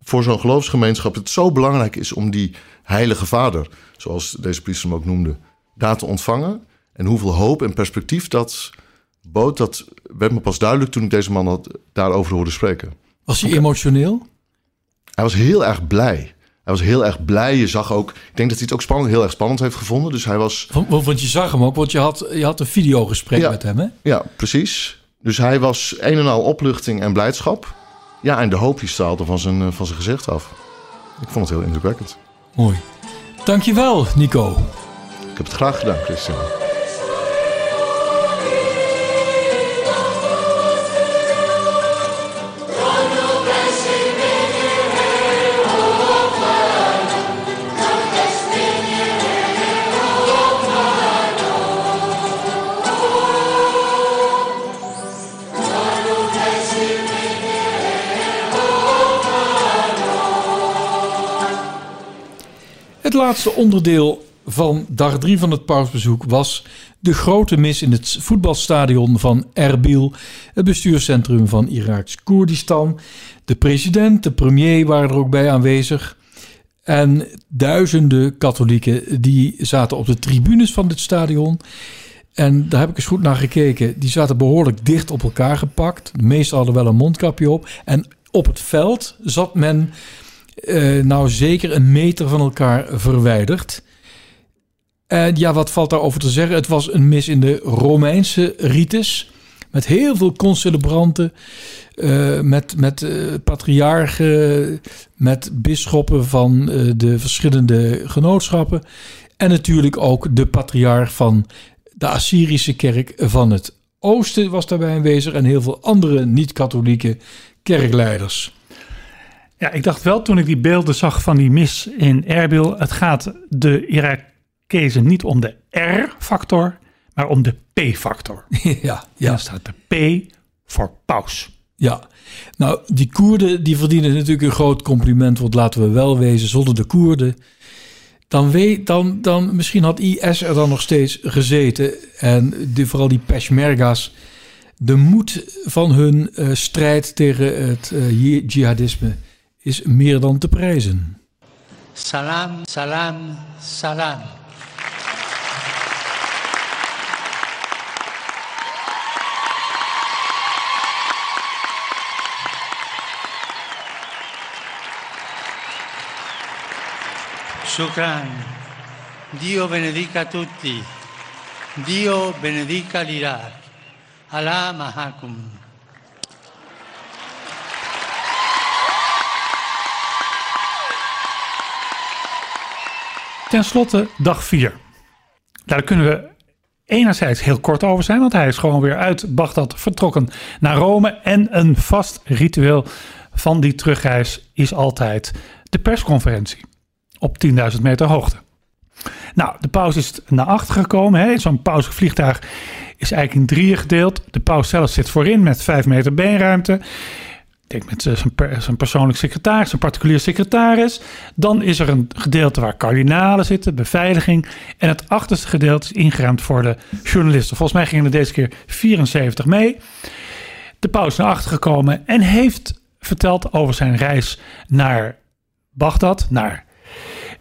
voor zo'n geloofsgemeenschap het zo belangrijk is om die heilige vader, zoals deze priester hem ook noemde, daar te ontvangen. En hoeveel hoop en perspectief dat bood, dat werd me pas duidelijk toen ik deze man had, daarover hoorde spreken. Was hij emotioneel? Hij was heel erg blij. Hij was heel erg blij. Je zag ook, ik denk dat hij het ook spannend, heel erg spannend heeft gevonden. Dus hij was, Want, want je zag hem ook, want je had, je had een videogesprek Ja. met hem, hè? ja, precies. Dus hij was een en al opluchting en blijdschap. Ja, en de hoop die straalde van zijn, eh, van zijn gezicht af. Ik vond het heel indrukwekkend. Mooi. Dankjewel, Nico. Ik heb het graag gedaan, Christian. Het laatste onderdeel van dag 3 van het pausbezoek was de grote mis in het voetbalstadion van Erbil, het bestuurscentrum van Iraks Koerdistan. De president, de premier waren er ook bij aanwezig. En duizenden katholieken die zaten op de tribunes van dit stadion. En daar heb ik eens goed naar gekeken. Die zaten behoorlijk dicht op elkaar gepakt. De meesten hadden wel een mondkapje op. En op het veld zat men eh, nou zeker een meter van elkaar verwijderd. En ja, wat valt daarover te zeggen? Het was een mis in de Romeinse rites. Met heel veel concelebranten. eh, met met eh, patriarchen. Met bisschoppen van de verschillende genootschappen. En natuurlijk ook de patriarch van de Assyrische kerk van het Oosten was daarbij aanwezig. En heel veel andere niet-katholieke kerkleiders. Ja, ik dacht wel toen ik die beelden zag van die mis in Erbil. Het gaat de Irakezen niet om de R-factor, maar om de P-factor. ja, Ja. Dan staat de P voor paus. Ja, nou, die Koerden die verdienen natuurlijk een groot compliment. Want laten we wel wezen, zonder de Koerden. Dan, weet, dan, dan misschien had IS er dan nog steeds gezeten. En vooral die Peshmerga's. De moed van hun eh, strijd tegen het eh, ji- jihadisme is meer dan te prijzen. Salam, salam, salam. Shukran. Dio benedica tutti. Dio benedica l'Iraq. Allah mahakum. Ten slotte dag 4. Daar kunnen we enerzijds heel kort over zijn, want hij is gewoon weer uit Bagdad vertrokken naar Rome. En een vast ritueel van die terugreis is altijd de persconferentie op 10.000 meter hoogte. Nou, de paus is naar achter gekomen. Zo'n pausvliegtuig is eigenlijk in drieën gedeeld. De paus zelf zit voorin met 5 meter beenruimte. Denk met eh, zijn, per- persoonlijk secretaris, zijn particulier secretaris. Dan is er een gedeelte waar kardinalen zitten, beveiliging. En het achterste gedeelte is ingeruimd voor de journalisten. Volgens mij gingen er deze keer 74 mee. De paus naar achter gekomen en heeft verteld over zijn reis naar Bagdad, naar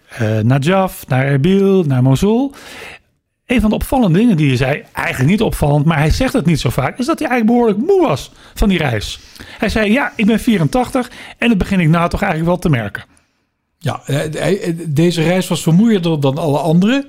eh Najaf, naar Erbil, naar Mosul. Een van de opvallende dingen die hij zei, eigenlijk niet opvallend, maar hij zegt het niet zo vaak, is dat hij eigenlijk behoorlijk moe was van die reis. Hij zei, ja, ik ben 84 en dat begin ik nou toch eigenlijk wel te merken. Ja, eh, hij- deze reis was vermoeiender dan alle andere.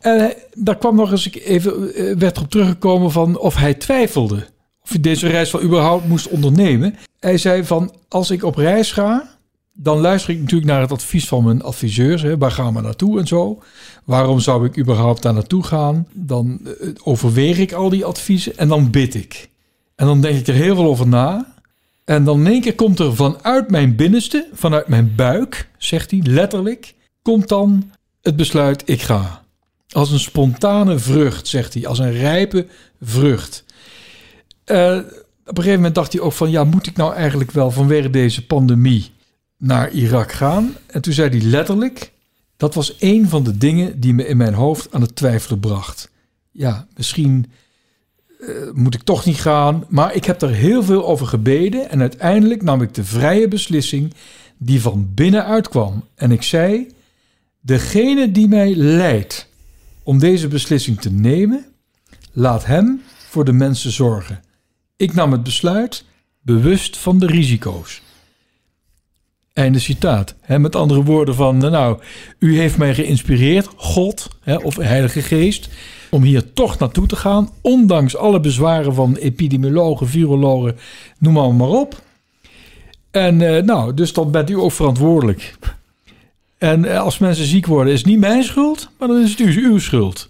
En daar kwam nog eens even, eh, werd erop teruggekomen van of hij twijfelde. Of hij deze reis wel überhaupt moest ondernemen. Hij zei van, als ik op reis ga, dan luister ik natuurlijk naar het advies van mijn adviseurs. Hè, waar gaan we naartoe en zo. Waarom zou ik überhaupt daar naartoe gaan? Dan eh, overweeg ik al die adviezen en dan bid ik. En dan denk ik er heel veel over na. En dan in één keer komt er vanuit mijn binnenste, vanuit mijn buik, zegt hij letterlijk, komt dan het besluit, ik ga. Als een spontane vrucht, zegt hij, als een rijpe vrucht. Eh, Op een gegeven moment dacht hij ook van... ja, moet ik nou eigenlijk wel vanwege deze pandemie naar Irak gaan? En toen zei hij letterlijk... dat was een van de dingen die me in mijn hoofd aan het twijfelen bracht. Ja, misschien eh, moet ik toch niet gaan. Maar ik heb er heel veel over gebeden... en uiteindelijk nam ik de vrije beslissing die van binnenuit kwam. En ik zei... degene die mij leidt om deze beslissing te nemen... laat hem voor de mensen zorgen. Ik nam het besluit bewust van de risico's. Einde citaat. Met andere woorden van, nou, u heeft mij geïnspireerd, God of Heilige Geest, om hier toch naartoe te gaan, ondanks alle bezwaren van epidemiologen, virologen, noem maar, maar op. En eh, nou, dus dan bent u ook verantwoordelijk. En eh, als mensen ziek worden, is het niet mijn schuld, maar dan is het uw, uw schuld.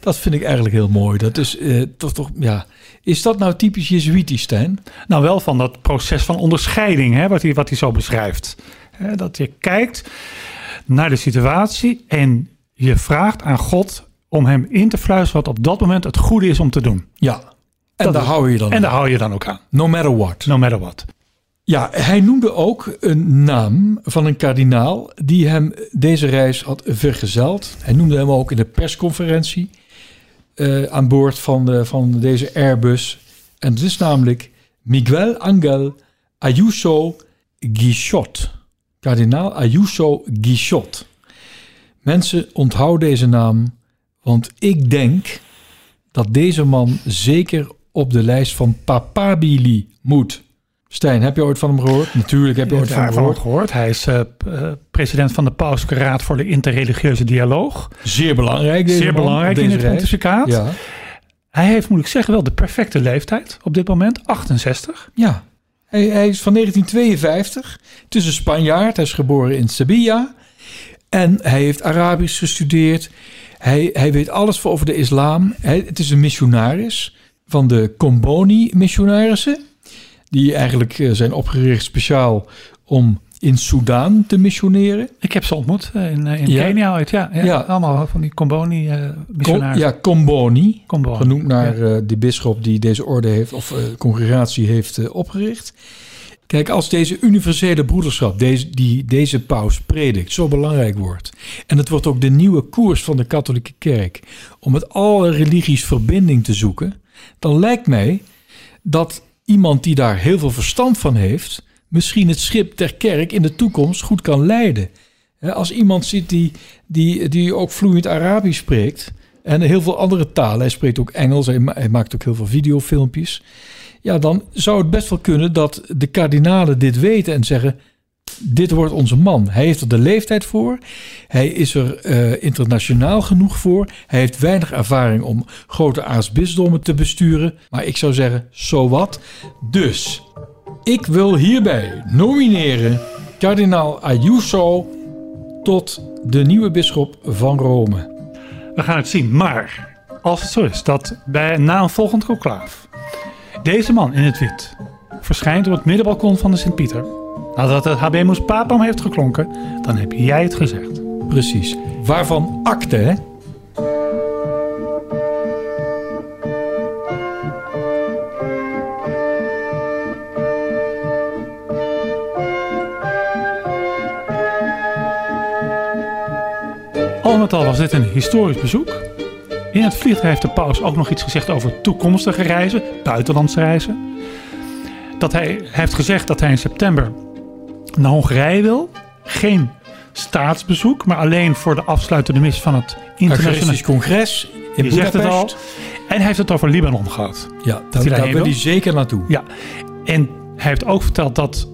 Dat vind ik eigenlijk heel mooi. Dat is eh, toch, toch, ja. Is dat nou typisch Jezuïtisch, Stijn? Nou, wel van dat proces van onderscheiding, hè, wat, hij, wat hij zo beschrijft. Hè, dat je kijkt naar de situatie en je vraagt aan God om hem in te fluisteren wat op dat moment het goede is om te doen. Ja. En Dat daar is- hou je dan En aan. daar hou je dan ook aan. No matter what. No matter what. Ja, hij noemde ook een naam van een kardinaal die hem deze reis had vergezeld. Hij noemde hem ook in de persconferentie eh, aan boord van, van deze Airbus. En het is namelijk Miguel Angel Ayuso Guichot. Kardinaal Ayuso Guichot. Mensen, onthoud deze naam, want ik denk dat deze man zeker op de lijst van papabili moet. Stijn, heb je ooit van hem gehoord? Natuurlijk heb je ooit van hem gehoord. gehoord. Hij is eh, eh, president van de Pauselijke Raad voor de Interreligieuze Dialoog. Zeer belangrijk. Deze Zeer belangrijk in deze het reis. pontificaat. Ja. Hij heeft, moet ik zeggen, wel de perfecte leeftijd op dit moment. 68. ja. Hij, hij is van 1952. Het is een Spanjaard. Hij is geboren in Sevilla. En hij heeft Arabisch gestudeerd. Hij, hij weet alles over de islam. Hij, het is een missionaris van de Comboni-missionarissen. Die eigenlijk eh, zijn opgericht speciaal om in Soudaan te missioneren. Ik heb ze ontmoet eh, in, eh, in Ja? Kenia ooit. Ja, ja, Ja. allemaal van die Comboni Com, missionarissen. ja, Comboni. Comboni. Genoemd naar Ja. de bisschop die deze orde heeft, of congregatie heeft opgericht. Kijk, als deze universele broederschap, deze, die deze paus predikt, zo belangrijk wordt. En het wordt ook de nieuwe koers van de katholieke kerk. om met alle religies verbinding te zoeken. dan lijkt mij dat iemand die daar heel veel verstand van heeft. misschien het schip der kerk in de toekomst goed kan leiden. Als iemand ziet die, die, die ook vloeiend Arabisch spreekt. en heel veel andere talen, hij spreekt ook Engels, hij maakt ook heel veel videofilmpjes. Ja, dan zou het best wel kunnen dat de kardinalen dit weten en zeggen: Dit wordt onze man. Hij heeft er de leeftijd voor. Hij is er eh, internationaal genoeg voor. Hij heeft weinig ervaring om grote aartsbisdommen te besturen. Maar ik zou zeggen: zo wat. Dus ik wil hierbij nomineren kardinaal Ayuso tot de nieuwe bisschop van Rome. We gaan het zien. Maar als het zo is dat bij, na een volgend conclaaf deze man in het wit verschijnt op het middenbalkon van de Sint-Pieter. Nadat het Habemus Papam heeft geklonken, dan heb jij het gezegd. Precies. Waarvan akte, hè? Al met al was dit een historisch bezoek. In het vliegtuig heeft de paus ook nog iets gezegd over toekomstige reizen, buitenlandse reizen. Dat hij, heeft gezegd dat hij in september naar Hongarije wil. Geen staatsbezoek, maar alleen voor de afsluitende mis van het. Eucharistisch congres in Je zegt het al. En hij heeft het over Libanon gehad. Ja, daar, wil? hij zeker naartoe. Ja, en hij heeft ook verteld dat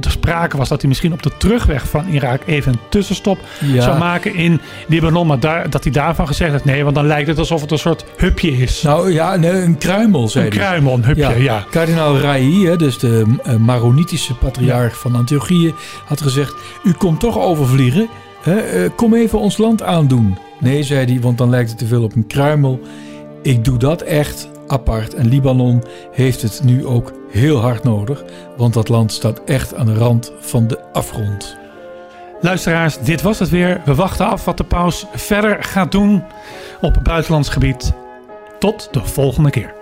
er sprake was dat hij misschien op de terugweg van Irak even een tussenstop Ja. zou maken in Libanon. Maar daar, dat hij daarvan gezegd heeft, nee, want dan lijkt het alsof het een soort hupje is. Nou ja, nee, een kruimel, zei een hij. kruimel, een hupje, ja. Kardinaal Rai, hè, dus de uh, Maronitische patriarch van Antiochië, had gezegd: U komt toch overvliegen, hè, eh, kom even ons land aandoen. Nee, zei hij, want dan lijkt het te veel op een kruimel. Ik doe dat echt apart. En Libanon heeft het nu ook heel hard nodig, want dat land staat echt aan de rand van de afgrond. Luisteraars, dit was het weer. We wachten af wat de paus verder gaat doen op buitenlands gebied. Tot de volgende keer.